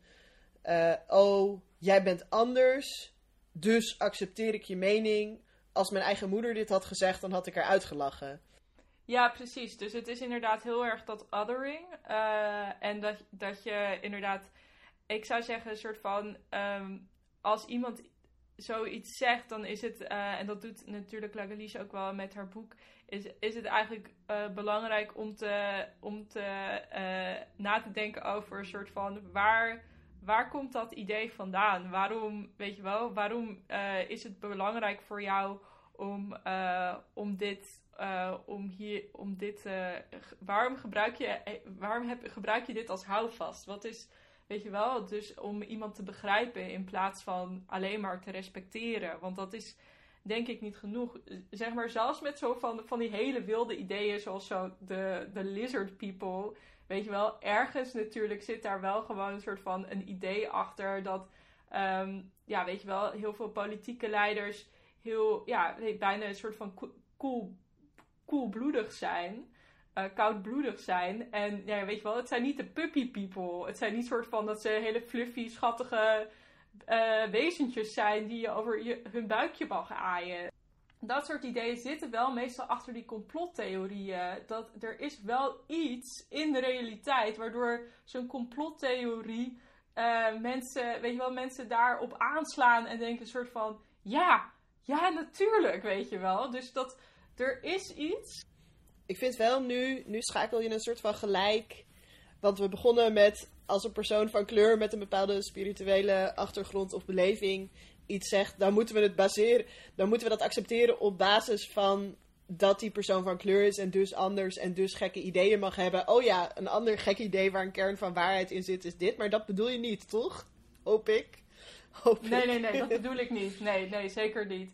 Uh, oh, jij bent anders. Dus accepteer ik je mening. Als mijn eigen moeder dit had gezegd, dan had ik haar uitgelachen. Ja, precies. Dus het is inderdaad heel erg dat othering. Uh, en dat, dat je inderdaad ik zou zeggen, een soort van. Ehm, als iemand zoiets zegt, dan is het. Uh, en dat doet natuurlijk Lagalice ook wel met haar boek. Is, is het eigenlijk uh, belangrijk om, te, om te, uh, na te denken over een soort van. Waar, waar komt dat idee vandaan? Waarom, weet je wel, waarom is het belangrijk voor jou om, om dit. om hier, om dit, waarom gebruik je, waarom heb, gebruik je dit als houvast? Wat is, Weet je wel? Dus om iemand te begrijpen in plaats van alleen maar te respecteren. Want dat is denk ik niet genoeg. Zeg maar, zelfs met zo van, van die hele wilde ideeën, zoals zo de, de lizard people. weet je wel, ergens natuurlijk zit daar wel gewoon een soort van een idee achter dat, ehm, ja, weet je wel, heel veel politieke leiders heel, ja, bijna een soort van cool, koelbloedig zijn. Uh, koudbloedig zijn. En ja, weet je wel, het zijn niet de puppy people. Het zijn niet soort van dat ze hele fluffy, schattige uh, wezentjes zijn die je over je, hun buikje mag aaien. Dat soort ideeën zitten wel meestal achter die complottheorieën. Dat er is wel iets in de realiteit waardoor zo'n complottheorie uh, mensen, weet je wel, mensen daarop aanslaan en denken een soort van ja, ja, natuurlijk, weet je wel. Dus dat er is iets. Ik vind wel nu, nu schakel je een soort van gelijk. Want we begonnen met als een persoon van kleur met een bepaalde spirituele achtergrond of beleving iets zegt, dan moeten we het baseren, dan moeten we dat accepteren op basis van dat die persoon van kleur is en dus anders en dus gekke ideeën mag hebben. Oh ja, een ander gek idee waar een kern van waarheid in zit is dit, maar dat bedoel je niet, toch? Hoop ik. Hoop nee, nee, nee, dat bedoel ik niet. Nee, nee, zeker niet.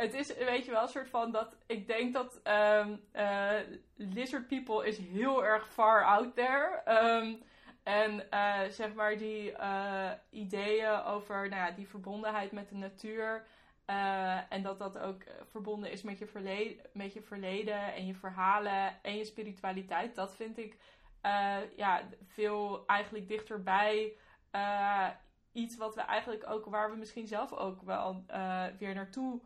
Het is, weet je wel, een soort van dat. Ik denk dat um, uh, lizard people is heel erg far out there. Um, en uh, zeg maar die uh, ideeën over nou ja, die verbondenheid met de natuur. En dat dat ook verbonden is met je, verleden, met je verleden en je verhalen en je spiritualiteit. Dat vind ik ja, veel eigenlijk dichterbij. iets wat we eigenlijk ook, waar we misschien zelf ook wel weer naartoe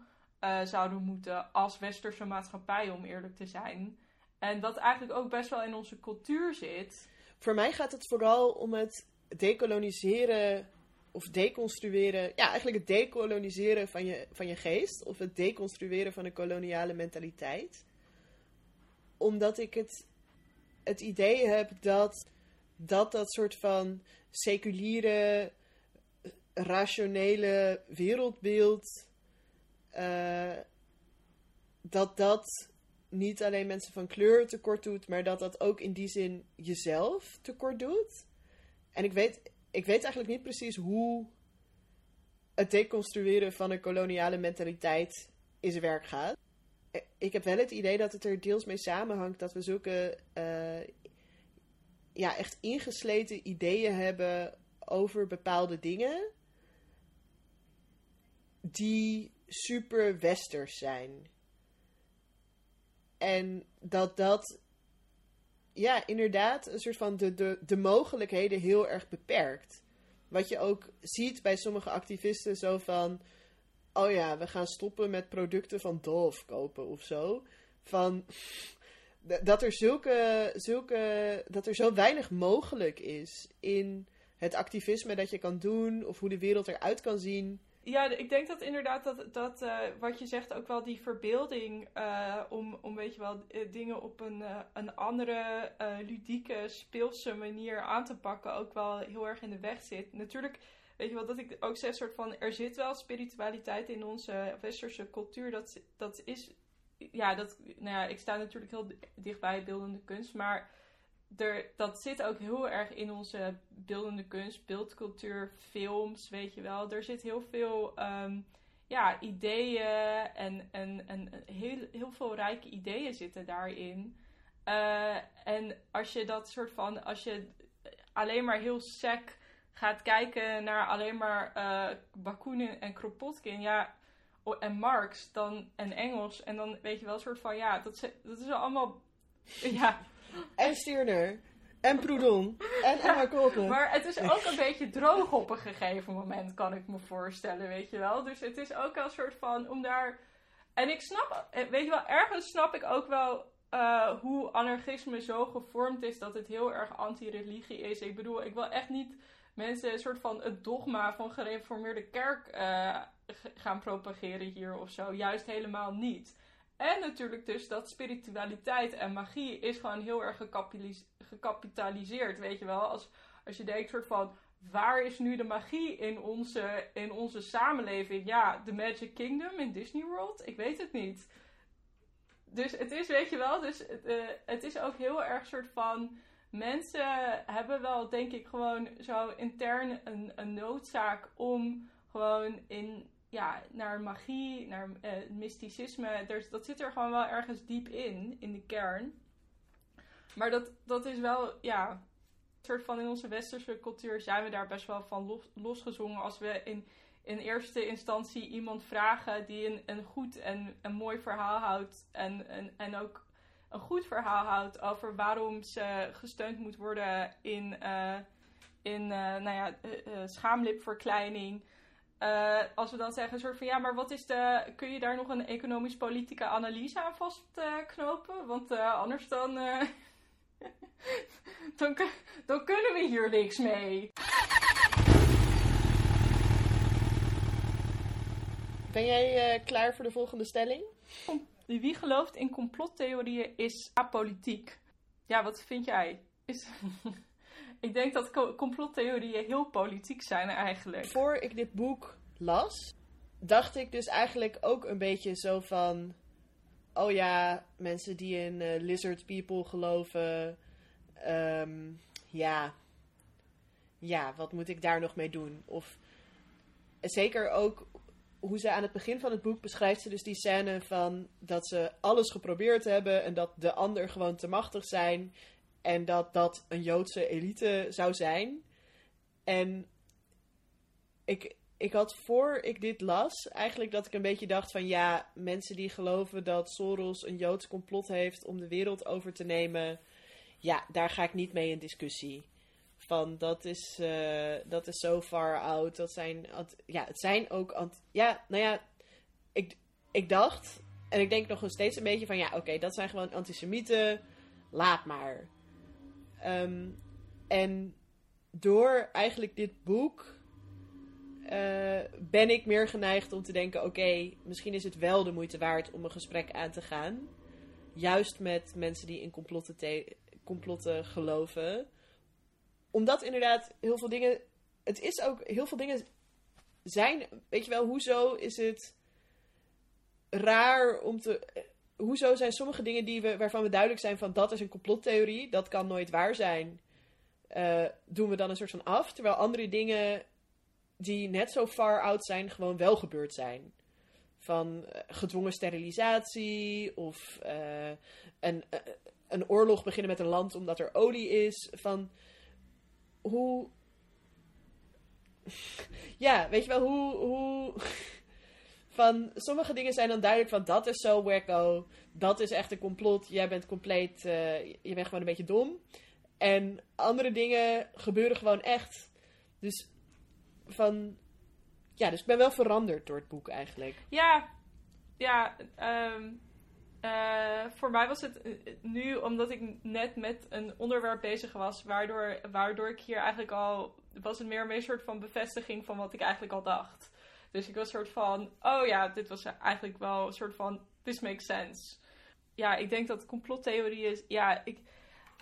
zouden moeten als westerse maatschappij, om eerlijk te zijn. En dat eigenlijk ook best wel in onze cultuur zit. Voor mij gaat het vooral om het decoloniseren of deconstrueren. Ja, eigenlijk het decoloniseren van je, van je geest. Of het deconstrueren van een koloniale mentaliteit. Omdat ik het, het idee heb dat, dat dat soort van seculiere, rationele wereldbeeld. Uh, dat dat niet alleen mensen van kleur tekort doet, maar dat dat ook in die zin jezelf tekort doet. En ik weet, ik weet eigenlijk niet precies hoe het deconstrueren van een koloniale mentaliteit in zijn werk gaat. Ik heb wel het idee dat het er deels mee samenhangt dat we zulke uh, ja, echt ingesleten ideeën hebben over bepaalde dingen die super westers zijn. En dat dat, ja, inderdaad, een soort van de, de, de mogelijkheden heel erg beperkt. Wat je ook ziet bij sommige activisten, zo van, oh ja, we gaan stoppen met producten van Dove kopen of zo. Van, dat er zulke, zulke, dat er zo weinig mogelijk is in het activisme dat je kan doen, of hoe de wereld eruit kan zien. Ja, ik denk dat inderdaad dat, dat uh, wat je zegt ook wel die verbeelding uh, om, om weet je wel eh, dingen op een, een andere ludieke, speelse manier aan te pakken ook wel heel erg in de weg zit. Natuurlijk, weet je wel, dat ik ook zeg soort van er zit wel spiritualiteit in onze westerse cultuur. Dat, dat is, ja, dat, nou ja, ik sta natuurlijk heel dichtbij beeldende kunst, maar dat zit ook heel erg in onze beeldende kunst, beeldcultuur, films, weet je wel. Er zit heel veel um, ja, ideeën en, en, en heel, heel veel rijke ideeën zitten daarin. Uh, en als je dat soort van, als je alleen maar heel sec gaat kijken naar alleen maar uh, Bakunin en Kropotkin, ja, en Marx dan, en Engels, en dan weet je wel, een soort van, ja, dat, dat is allemaal, ja, en Stirner. En Proudhon. En Emma Colton. Maar het is ook een beetje droog op een gegeven moment, kan ik me voorstellen, weet je wel. Dus het is ook wel een soort van, om daar... En ik snap, weet je wel, ergens snap ik ook wel uh, hoe anarchisme zo gevormd is dat het heel erg anti-religie is. Ik bedoel, ik wil echt niet mensen een soort van het dogma van gereformeerde kerk uh, gaan propageren hier of zo. Juist helemaal niet. En natuurlijk dus dat spiritualiteit en magie is gewoon heel erg gecapitaliseerd, weet je wel. Als, als je denkt soort van, waar is nu de magie in onze, in onze samenleving? Ja, The Magic Kingdom in Disney World? Ik weet het niet. Dus het is, weet je wel, dus uh, het is ook heel erg soort van... Mensen hebben wel, denk ik, gewoon zo intern een, een noodzaak om gewoon in ja, naar magie, naar uh, mysticisme. dat zit er gewoon wel ergens diep in, in de kern. Maar dat, dat is wel, ja, soort van in onze westerse cultuur zijn we daar best wel van los, losgezongen. Als we in, in eerste instantie iemand vragen die een, een goed en een mooi verhaal houdt. En, en, en ook een goed verhaal houdt over waarom ze gesteund moet worden in, uh, in uh, nou ja, schaamlipverkleining. Als we dan zeggen, soort van ja, maar wat is de. Kun je daar nog een economisch-politieke analyse aan vastknopen? Want anders dan. dan, dan kunnen we hier niks mee. Ben jij klaar voor de volgende stelling? Wie gelooft in complottheorieën is apolitiek. Ja, wat vind jij? Is... ik denk dat complottheorieën heel politiek zijn eigenlijk. Voor ik dit boek las, dacht ik dus eigenlijk ook een beetje zo van... Oh ja, mensen die in uh, lizard people geloven. Um, ja. Ja, wat moet ik daar nog mee doen? Of zeker ook hoe ze aan het begin van het boek beschrijft ze dus die scène van dat ze alles geprobeerd hebben en dat de ander gewoon te machtig zijn en dat dat een Joodse elite zou zijn. En ik, ik had voor ik dit las eigenlijk dat ik een beetje dacht van ja, mensen die geloven dat Soros een Joods complot heeft om de wereld over te nemen, ja, daar ga ik niet mee in discussie. Van dat is, uh, dat is zo far out. Dat zijn, ja, het zijn ook. Ja, nou ja, ik, ik dacht. En ik denk nog steeds een beetje van ja, oké, dat zijn gewoon antisemieten. Laat maar. Um, en door eigenlijk dit boek. Uh, ben ik meer geneigd om te denken: oké, misschien is het wel de moeite waard om een gesprek aan te gaan. Juist met mensen die in complotten, complotten geloven omdat inderdaad heel veel dingen. Het is ook. Heel veel dingen zijn. Weet je wel, hoezo is het raar om te. Hoezo zijn sommige dingen die we, waarvan we duidelijk zijn van dat is een complottheorie, dat kan nooit waar zijn, uh, doen we dan een soort van af. Terwijl andere dingen die net zo far out zijn, gewoon wel gebeurd zijn. Van uh, gedwongen sterilisatie of uh, een, een oorlog beginnen met een land omdat er olie is. Van hoe. Ja, weet je wel, hoe. hoe... Van sommige dingen zijn dan duidelijk van dat is zo wacko. Dat is echt een complot. Jij bent compleet. Uh, je bent gewoon een beetje dom. En andere dingen gebeuren gewoon echt. Dus van. Ja, dus ik ben wel veranderd door het boek eigenlijk. Ja, ja. Um, uh, voor mij was het eh, nu, omdat ik net met een onderwerp bezig was, waardoor, waardoor ik hier eigenlijk al. was het meer een soort van bevestiging van wat ik eigenlijk al dacht. Dus ik was een soort van: oh ja, dit was eigenlijk wel een soort van: this makes sense. Ja, ik denk dat complottheorie is. Ja, ik.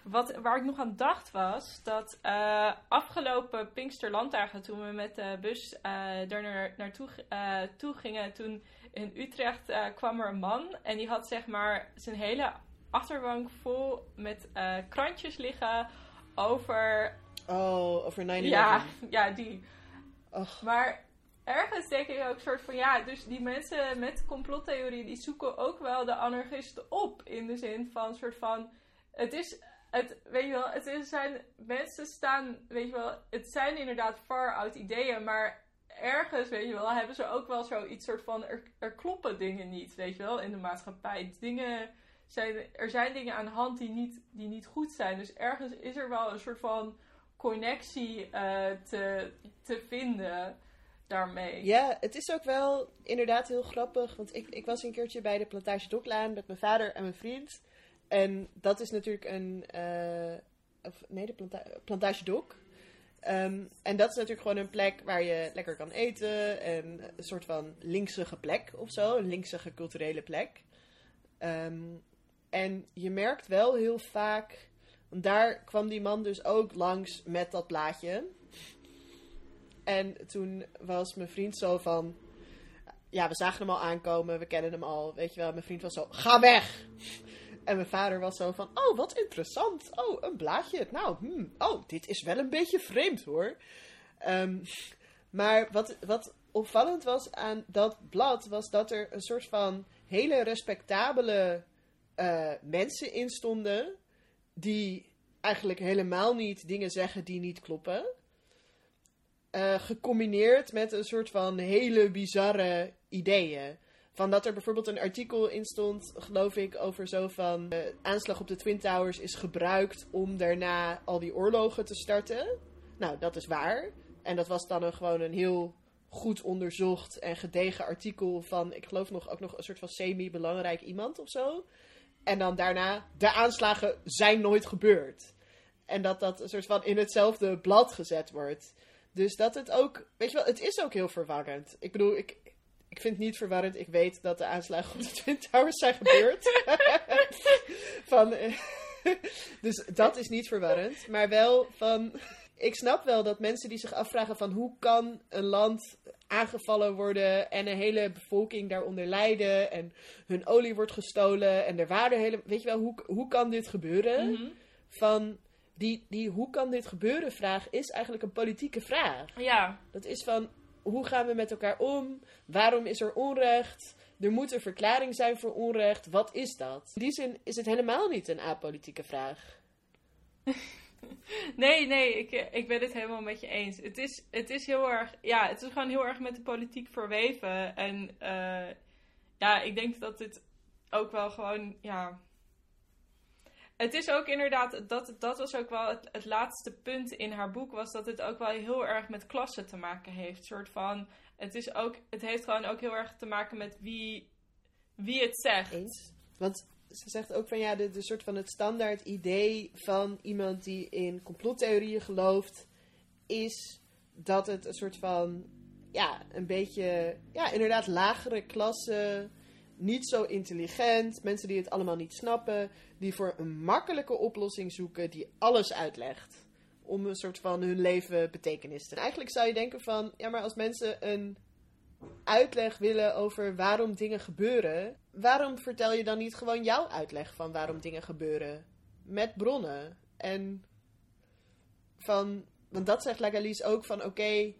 Wat, waar ik nog aan dacht was dat uh, afgelopen Pinksterlanddagen, toen we met de bus uh, daar naar, naartoe uh, toe gingen, toen in Utrecht kwam er een man en die had zeg maar zijn hele achterbank vol met krantjes liggen over. Oh, over 9-11. Ja, ja, die. Och. Maar ergens denk ik ook soort van ja, dus die mensen met complottheorie die zoeken ook wel de anarchisten op. In de zin van soort van. Het is. Het, weet je wel, het is, zijn mensen staan, weet je wel, het zijn inderdaad far out ideeën, maar ergens, weet je wel, hebben ze ook wel zoiets soort van, er, kloppen dingen niet, weet je wel, in de maatschappij. Dingen zijn, er zijn dingen aan de hand die niet, die niet goed zijn. Dus ergens is er wel een soort van connectie uh, te, te vinden daarmee. Ja, het is ook wel inderdaad heel grappig, want ik, ik was een keertje bij de Plantage Doklaan met mijn vader en mijn vriend. En dat is natuurlijk een, uh, of, nee, de planta Plantage Dok. Um, en dat is natuurlijk gewoon een plek waar je lekker kan eten. En een soort van linksige plek of zo. Een linksige culturele plek. Um, en je merkt wel heel vaak. Want daar kwam die man dus ook langs met dat plaatje. En toen was mijn vriend zo van. Ja, we zagen hem al aankomen, we kennen hem al. Weet je wel, mijn vriend was zo: ga weg! En mijn vader was zo van, oh, wat interessant. Oh, een blaadje. Nou, hmm. oh, dit is wel een beetje vreemd hoor. Um, maar wat, wat opvallend was aan dat blad, was dat er een soort van hele respectabele uh, mensen in stonden. die eigenlijk helemaal niet dingen zeggen die niet kloppen. Eh, gecombineerd met een soort van hele bizarre ideeën. Van dat er bijvoorbeeld een artikel in stond, geloof ik, over zo van... de aanslag op de Twin Towers is gebruikt om daarna al die oorlogen te starten. Nou, dat is waar. En dat was dan een, gewoon een heel goed onderzocht en gedegen artikel van... Ik geloof nog, ook nog een soort van semi-belangrijk iemand of zo. En dan daarna, de aanslagen zijn nooit gebeurd. En dat dat een soort van in hetzelfde blad gezet wordt. Dus dat het ook, weet je wel, het is ook heel verwarrend. Ik bedoel, ik, ik vind het niet verwarrend. Ik weet dat de aanslagen op de Twin Towers zijn gebeurd. van, eh, dus dat is niet verwarrend. Maar wel van, ik snap wel dat mensen die zich afvragen van hoe kan een land aangevallen worden en een hele bevolking daaronder lijden en hun olie wordt gestolen en er waren hele, weet je wel, hoe, hoe kan dit gebeuren? Mhm. Van die, die hoe kan dit gebeuren vraag is eigenlijk een politieke vraag. Ja, Dat is van hoe gaan we met elkaar om? Waarom is er onrecht? Er moet een verklaring zijn voor onrecht. Wat is dat? In die zin is het helemaal niet een apolitieke vraag. nee, nee, ik, ik ben het helemaal met je eens. Het is, het is heel erg, ja, het is gewoon heel erg met de politiek verweven. En eh, ja, ik denk dat het ook wel gewoon, ja. Het is ook inderdaad, dat, dat was ook wel het, laatste punt in haar boek, was dat het ook wel heel erg met klasse te maken heeft. soort van, het, is ook, het heeft gewoon ook heel erg te maken met wie, wie het zegt. Want ze zegt ook van ja, de, de soort van het standaard idee van iemand die in complottheorieën gelooft, is dat het een soort van, ja, een beetje, ja, inderdaad lagere klasse, niet zo intelligent, mensen die het allemaal niet snappen, die voor een makkelijke oplossing zoeken die alles uitlegt. Om een soort van hun leven betekenis te. En eigenlijk zou je denken van, ja, maar als mensen een uitleg willen over waarom dingen gebeuren, waarom vertel je dan niet gewoon jouw uitleg van waarom dingen gebeuren? Met bronnen. En van, want dat zegt Lagalis ook van oké,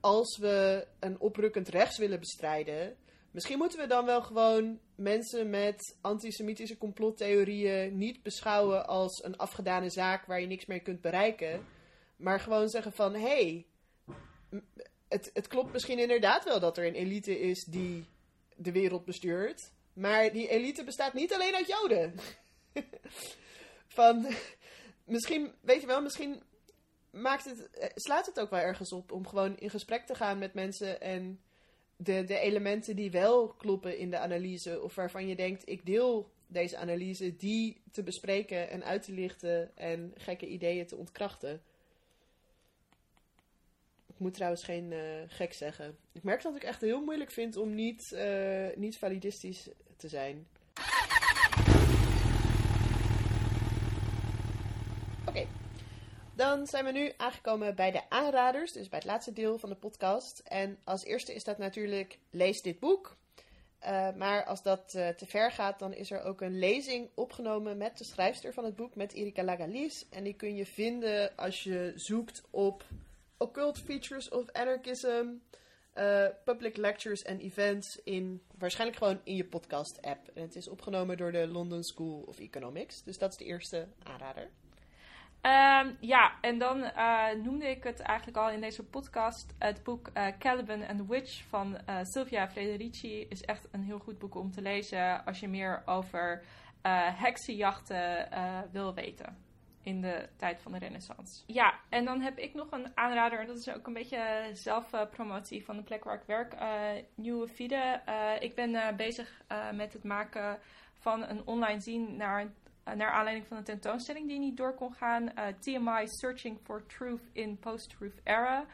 als we een oprukkend rechts willen bestrijden, misschien moeten we dan wel gewoon mensen met antisemitische complottheorieën niet beschouwen als een afgedane zaak waar je niks meer kunt bereiken, maar gewoon zeggen van hé, hey, het, het klopt misschien inderdaad wel dat er een elite is die de wereld bestuurt. Maar die elite bestaat niet alleen uit Joden. Van, misschien, weet je wel, misschien maakt het, eh, slaat het ook wel ergens op om gewoon in gesprek te gaan met mensen en de, de elementen die wel kloppen in de analyse, of waarvan je denkt, ik deel deze analyse, die te bespreken en uit te lichten en gekke ideeën te ontkrachten. Ik moet trouwens geen eh, gek zeggen. Ik merk dat ik echt heel moeilijk vind om niet, eh, niet validistisch te zijn. Oké, dan zijn we nu aangekomen bij de aanraders, dus bij het laatste deel van de podcast. En als eerste is dat natuurlijk lees dit boek. Uh, maar als dat uh, te ver gaat, dan is er ook een lezing opgenomen met de schrijfster van het boek, met Erika Lagalis. En die kun je vinden als je zoekt op Occult Features of Anarchism, uh, Public Lectures en Events in waarschijnlijk gewoon in je podcast app. En het is opgenomen door de London School of Economics. Dus dat is de eerste aanrader. Um, ja, en dan uh, noemde ik het eigenlijk al in deze podcast. Het boek uh, Caliban and the Witch van uh, Sylvia Federici is echt een heel goed boek om te lezen als je meer over heksenjachten wil weten in de tijd van de renaissance. Ja, en dan heb ik nog een aanrader, en dat is ook een beetje zelfpromotie van de plek waar ik werk, Nieuwe Fide. ik ben bezig met het maken van een online zien naar naar aanleiding van een tentoonstelling die niet door kon gaan. Uh, TMI Searching for Truth in Post-Truth Era.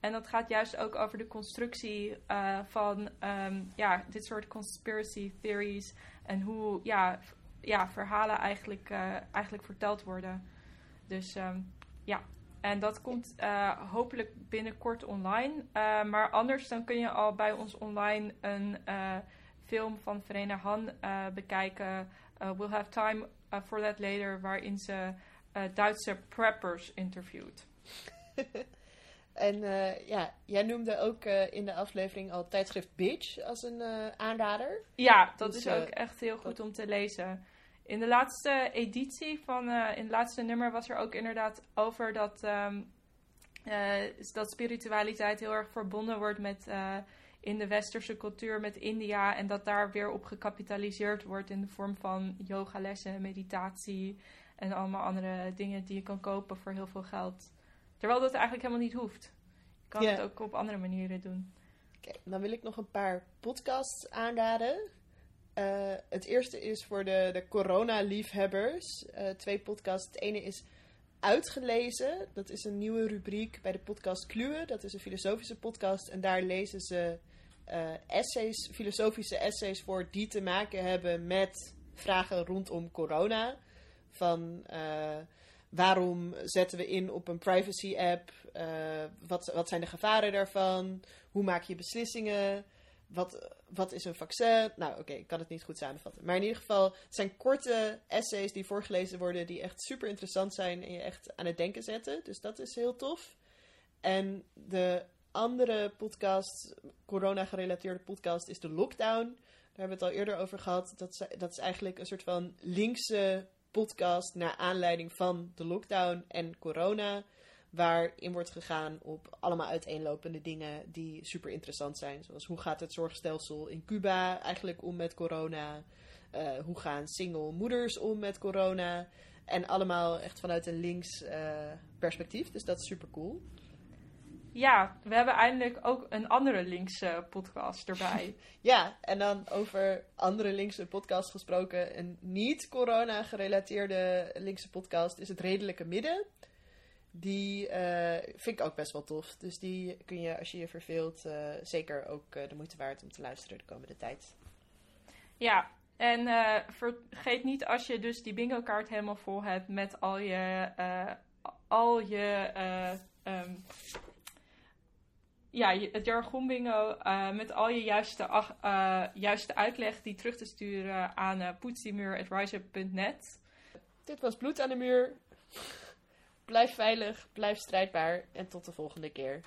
En dat gaat juist ook over de constructie uh, van um, ja, dit soort conspiracy theories. En hoe ja, ja, verhalen eigenlijk, eigenlijk verteld worden. Dus um, ja, en dat komt hopelijk binnenkort online. maar anders dan kun je al bij ons online een film van Verena Han bekijken. we'll have time uh, for That Later, waarin ze uh, Duitse preppers interviewt. en uh, ja, jij noemde ook in de aflevering al tijdschrift Bitch als een aanrader. Ja, dat dus, is ook echt heel goed om te lezen. in de laatste editie van, in het laatste nummer was er ook inderdaad over dat, ehm, dat spiritualiteit heel erg verbonden wordt met in de westerse cultuur met India. En dat daar weer op gecapitaliseerd wordt in de vorm van yogalessen, meditatie en allemaal andere dingen die je kan kopen voor heel veel geld. Terwijl dat eigenlijk helemaal niet hoeft. Je kan het ook op andere manieren doen. Oké, dan wil ik nog een paar podcasts aanraden. Uh, het eerste is voor de, de corona-liefhebbers. Uh, twee podcasts. Het ene is Uitgelezen. Dat is een nieuwe rubriek bij de podcast Kluwe. Dat is een filosofische podcast. En daar lezen ze essays, filosofische essays voor die te maken hebben met vragen rondom corona. Van uh, waarom zetten we in op een privacy app? Uh, wat, wat zijn de gevaren daarvan? Hoe maak je beslissingen? Wat, wat is een vaccin? Nou, oké, ik kan het niet goed samenvatten. Maar in ieder geval, het zijn korte essays die voorgelezen worden, die echt super interessant zijn en je echt aan het denken zetten. Dus dat is heel tof. En de andere podcast, corona-gerelateerde podcast, is de Lockdown. Daar hebben we het al eerder over gehad. Dat is, dat is eigenlijk een soort van linkse podcast naar aanleiding van de lockdown en corona. Waarin wordt gegaan op allemaal uiteenlopende dingen die super interessant zijn. Zoals hoe gaat het zorgstelsel in Cuba eigenlijk om met corona? Uh, hoe gaan single moeders om met corona? En allemaal echt vanuit een links uh, perspectief. Dus dat is super cool. Ja, we hebben eindelijk ook een andere linkse podcast erbij. ja, en dan over andere linkse podcasts gesproken. Een niet corona gerelateerde linkse podcast is het Redelijke Midden. Die uh, vind ik ook best wel tof. Dus die kun je, als je je verveelt, uh, zeker ook uh, de moeite waard om te luisteren de komende tijd. Ja, en vergeet niet als je dus die bingo kaart helemaal vol hebt met al je, al je um, ja, het jargon bingo uh, met al je juiste, uh, juiste uitleg die terug te sturen aan uh. Dit was Bloed aan de Muur. Blijf veilig, blijf strijdbaar en tot de volgende keer.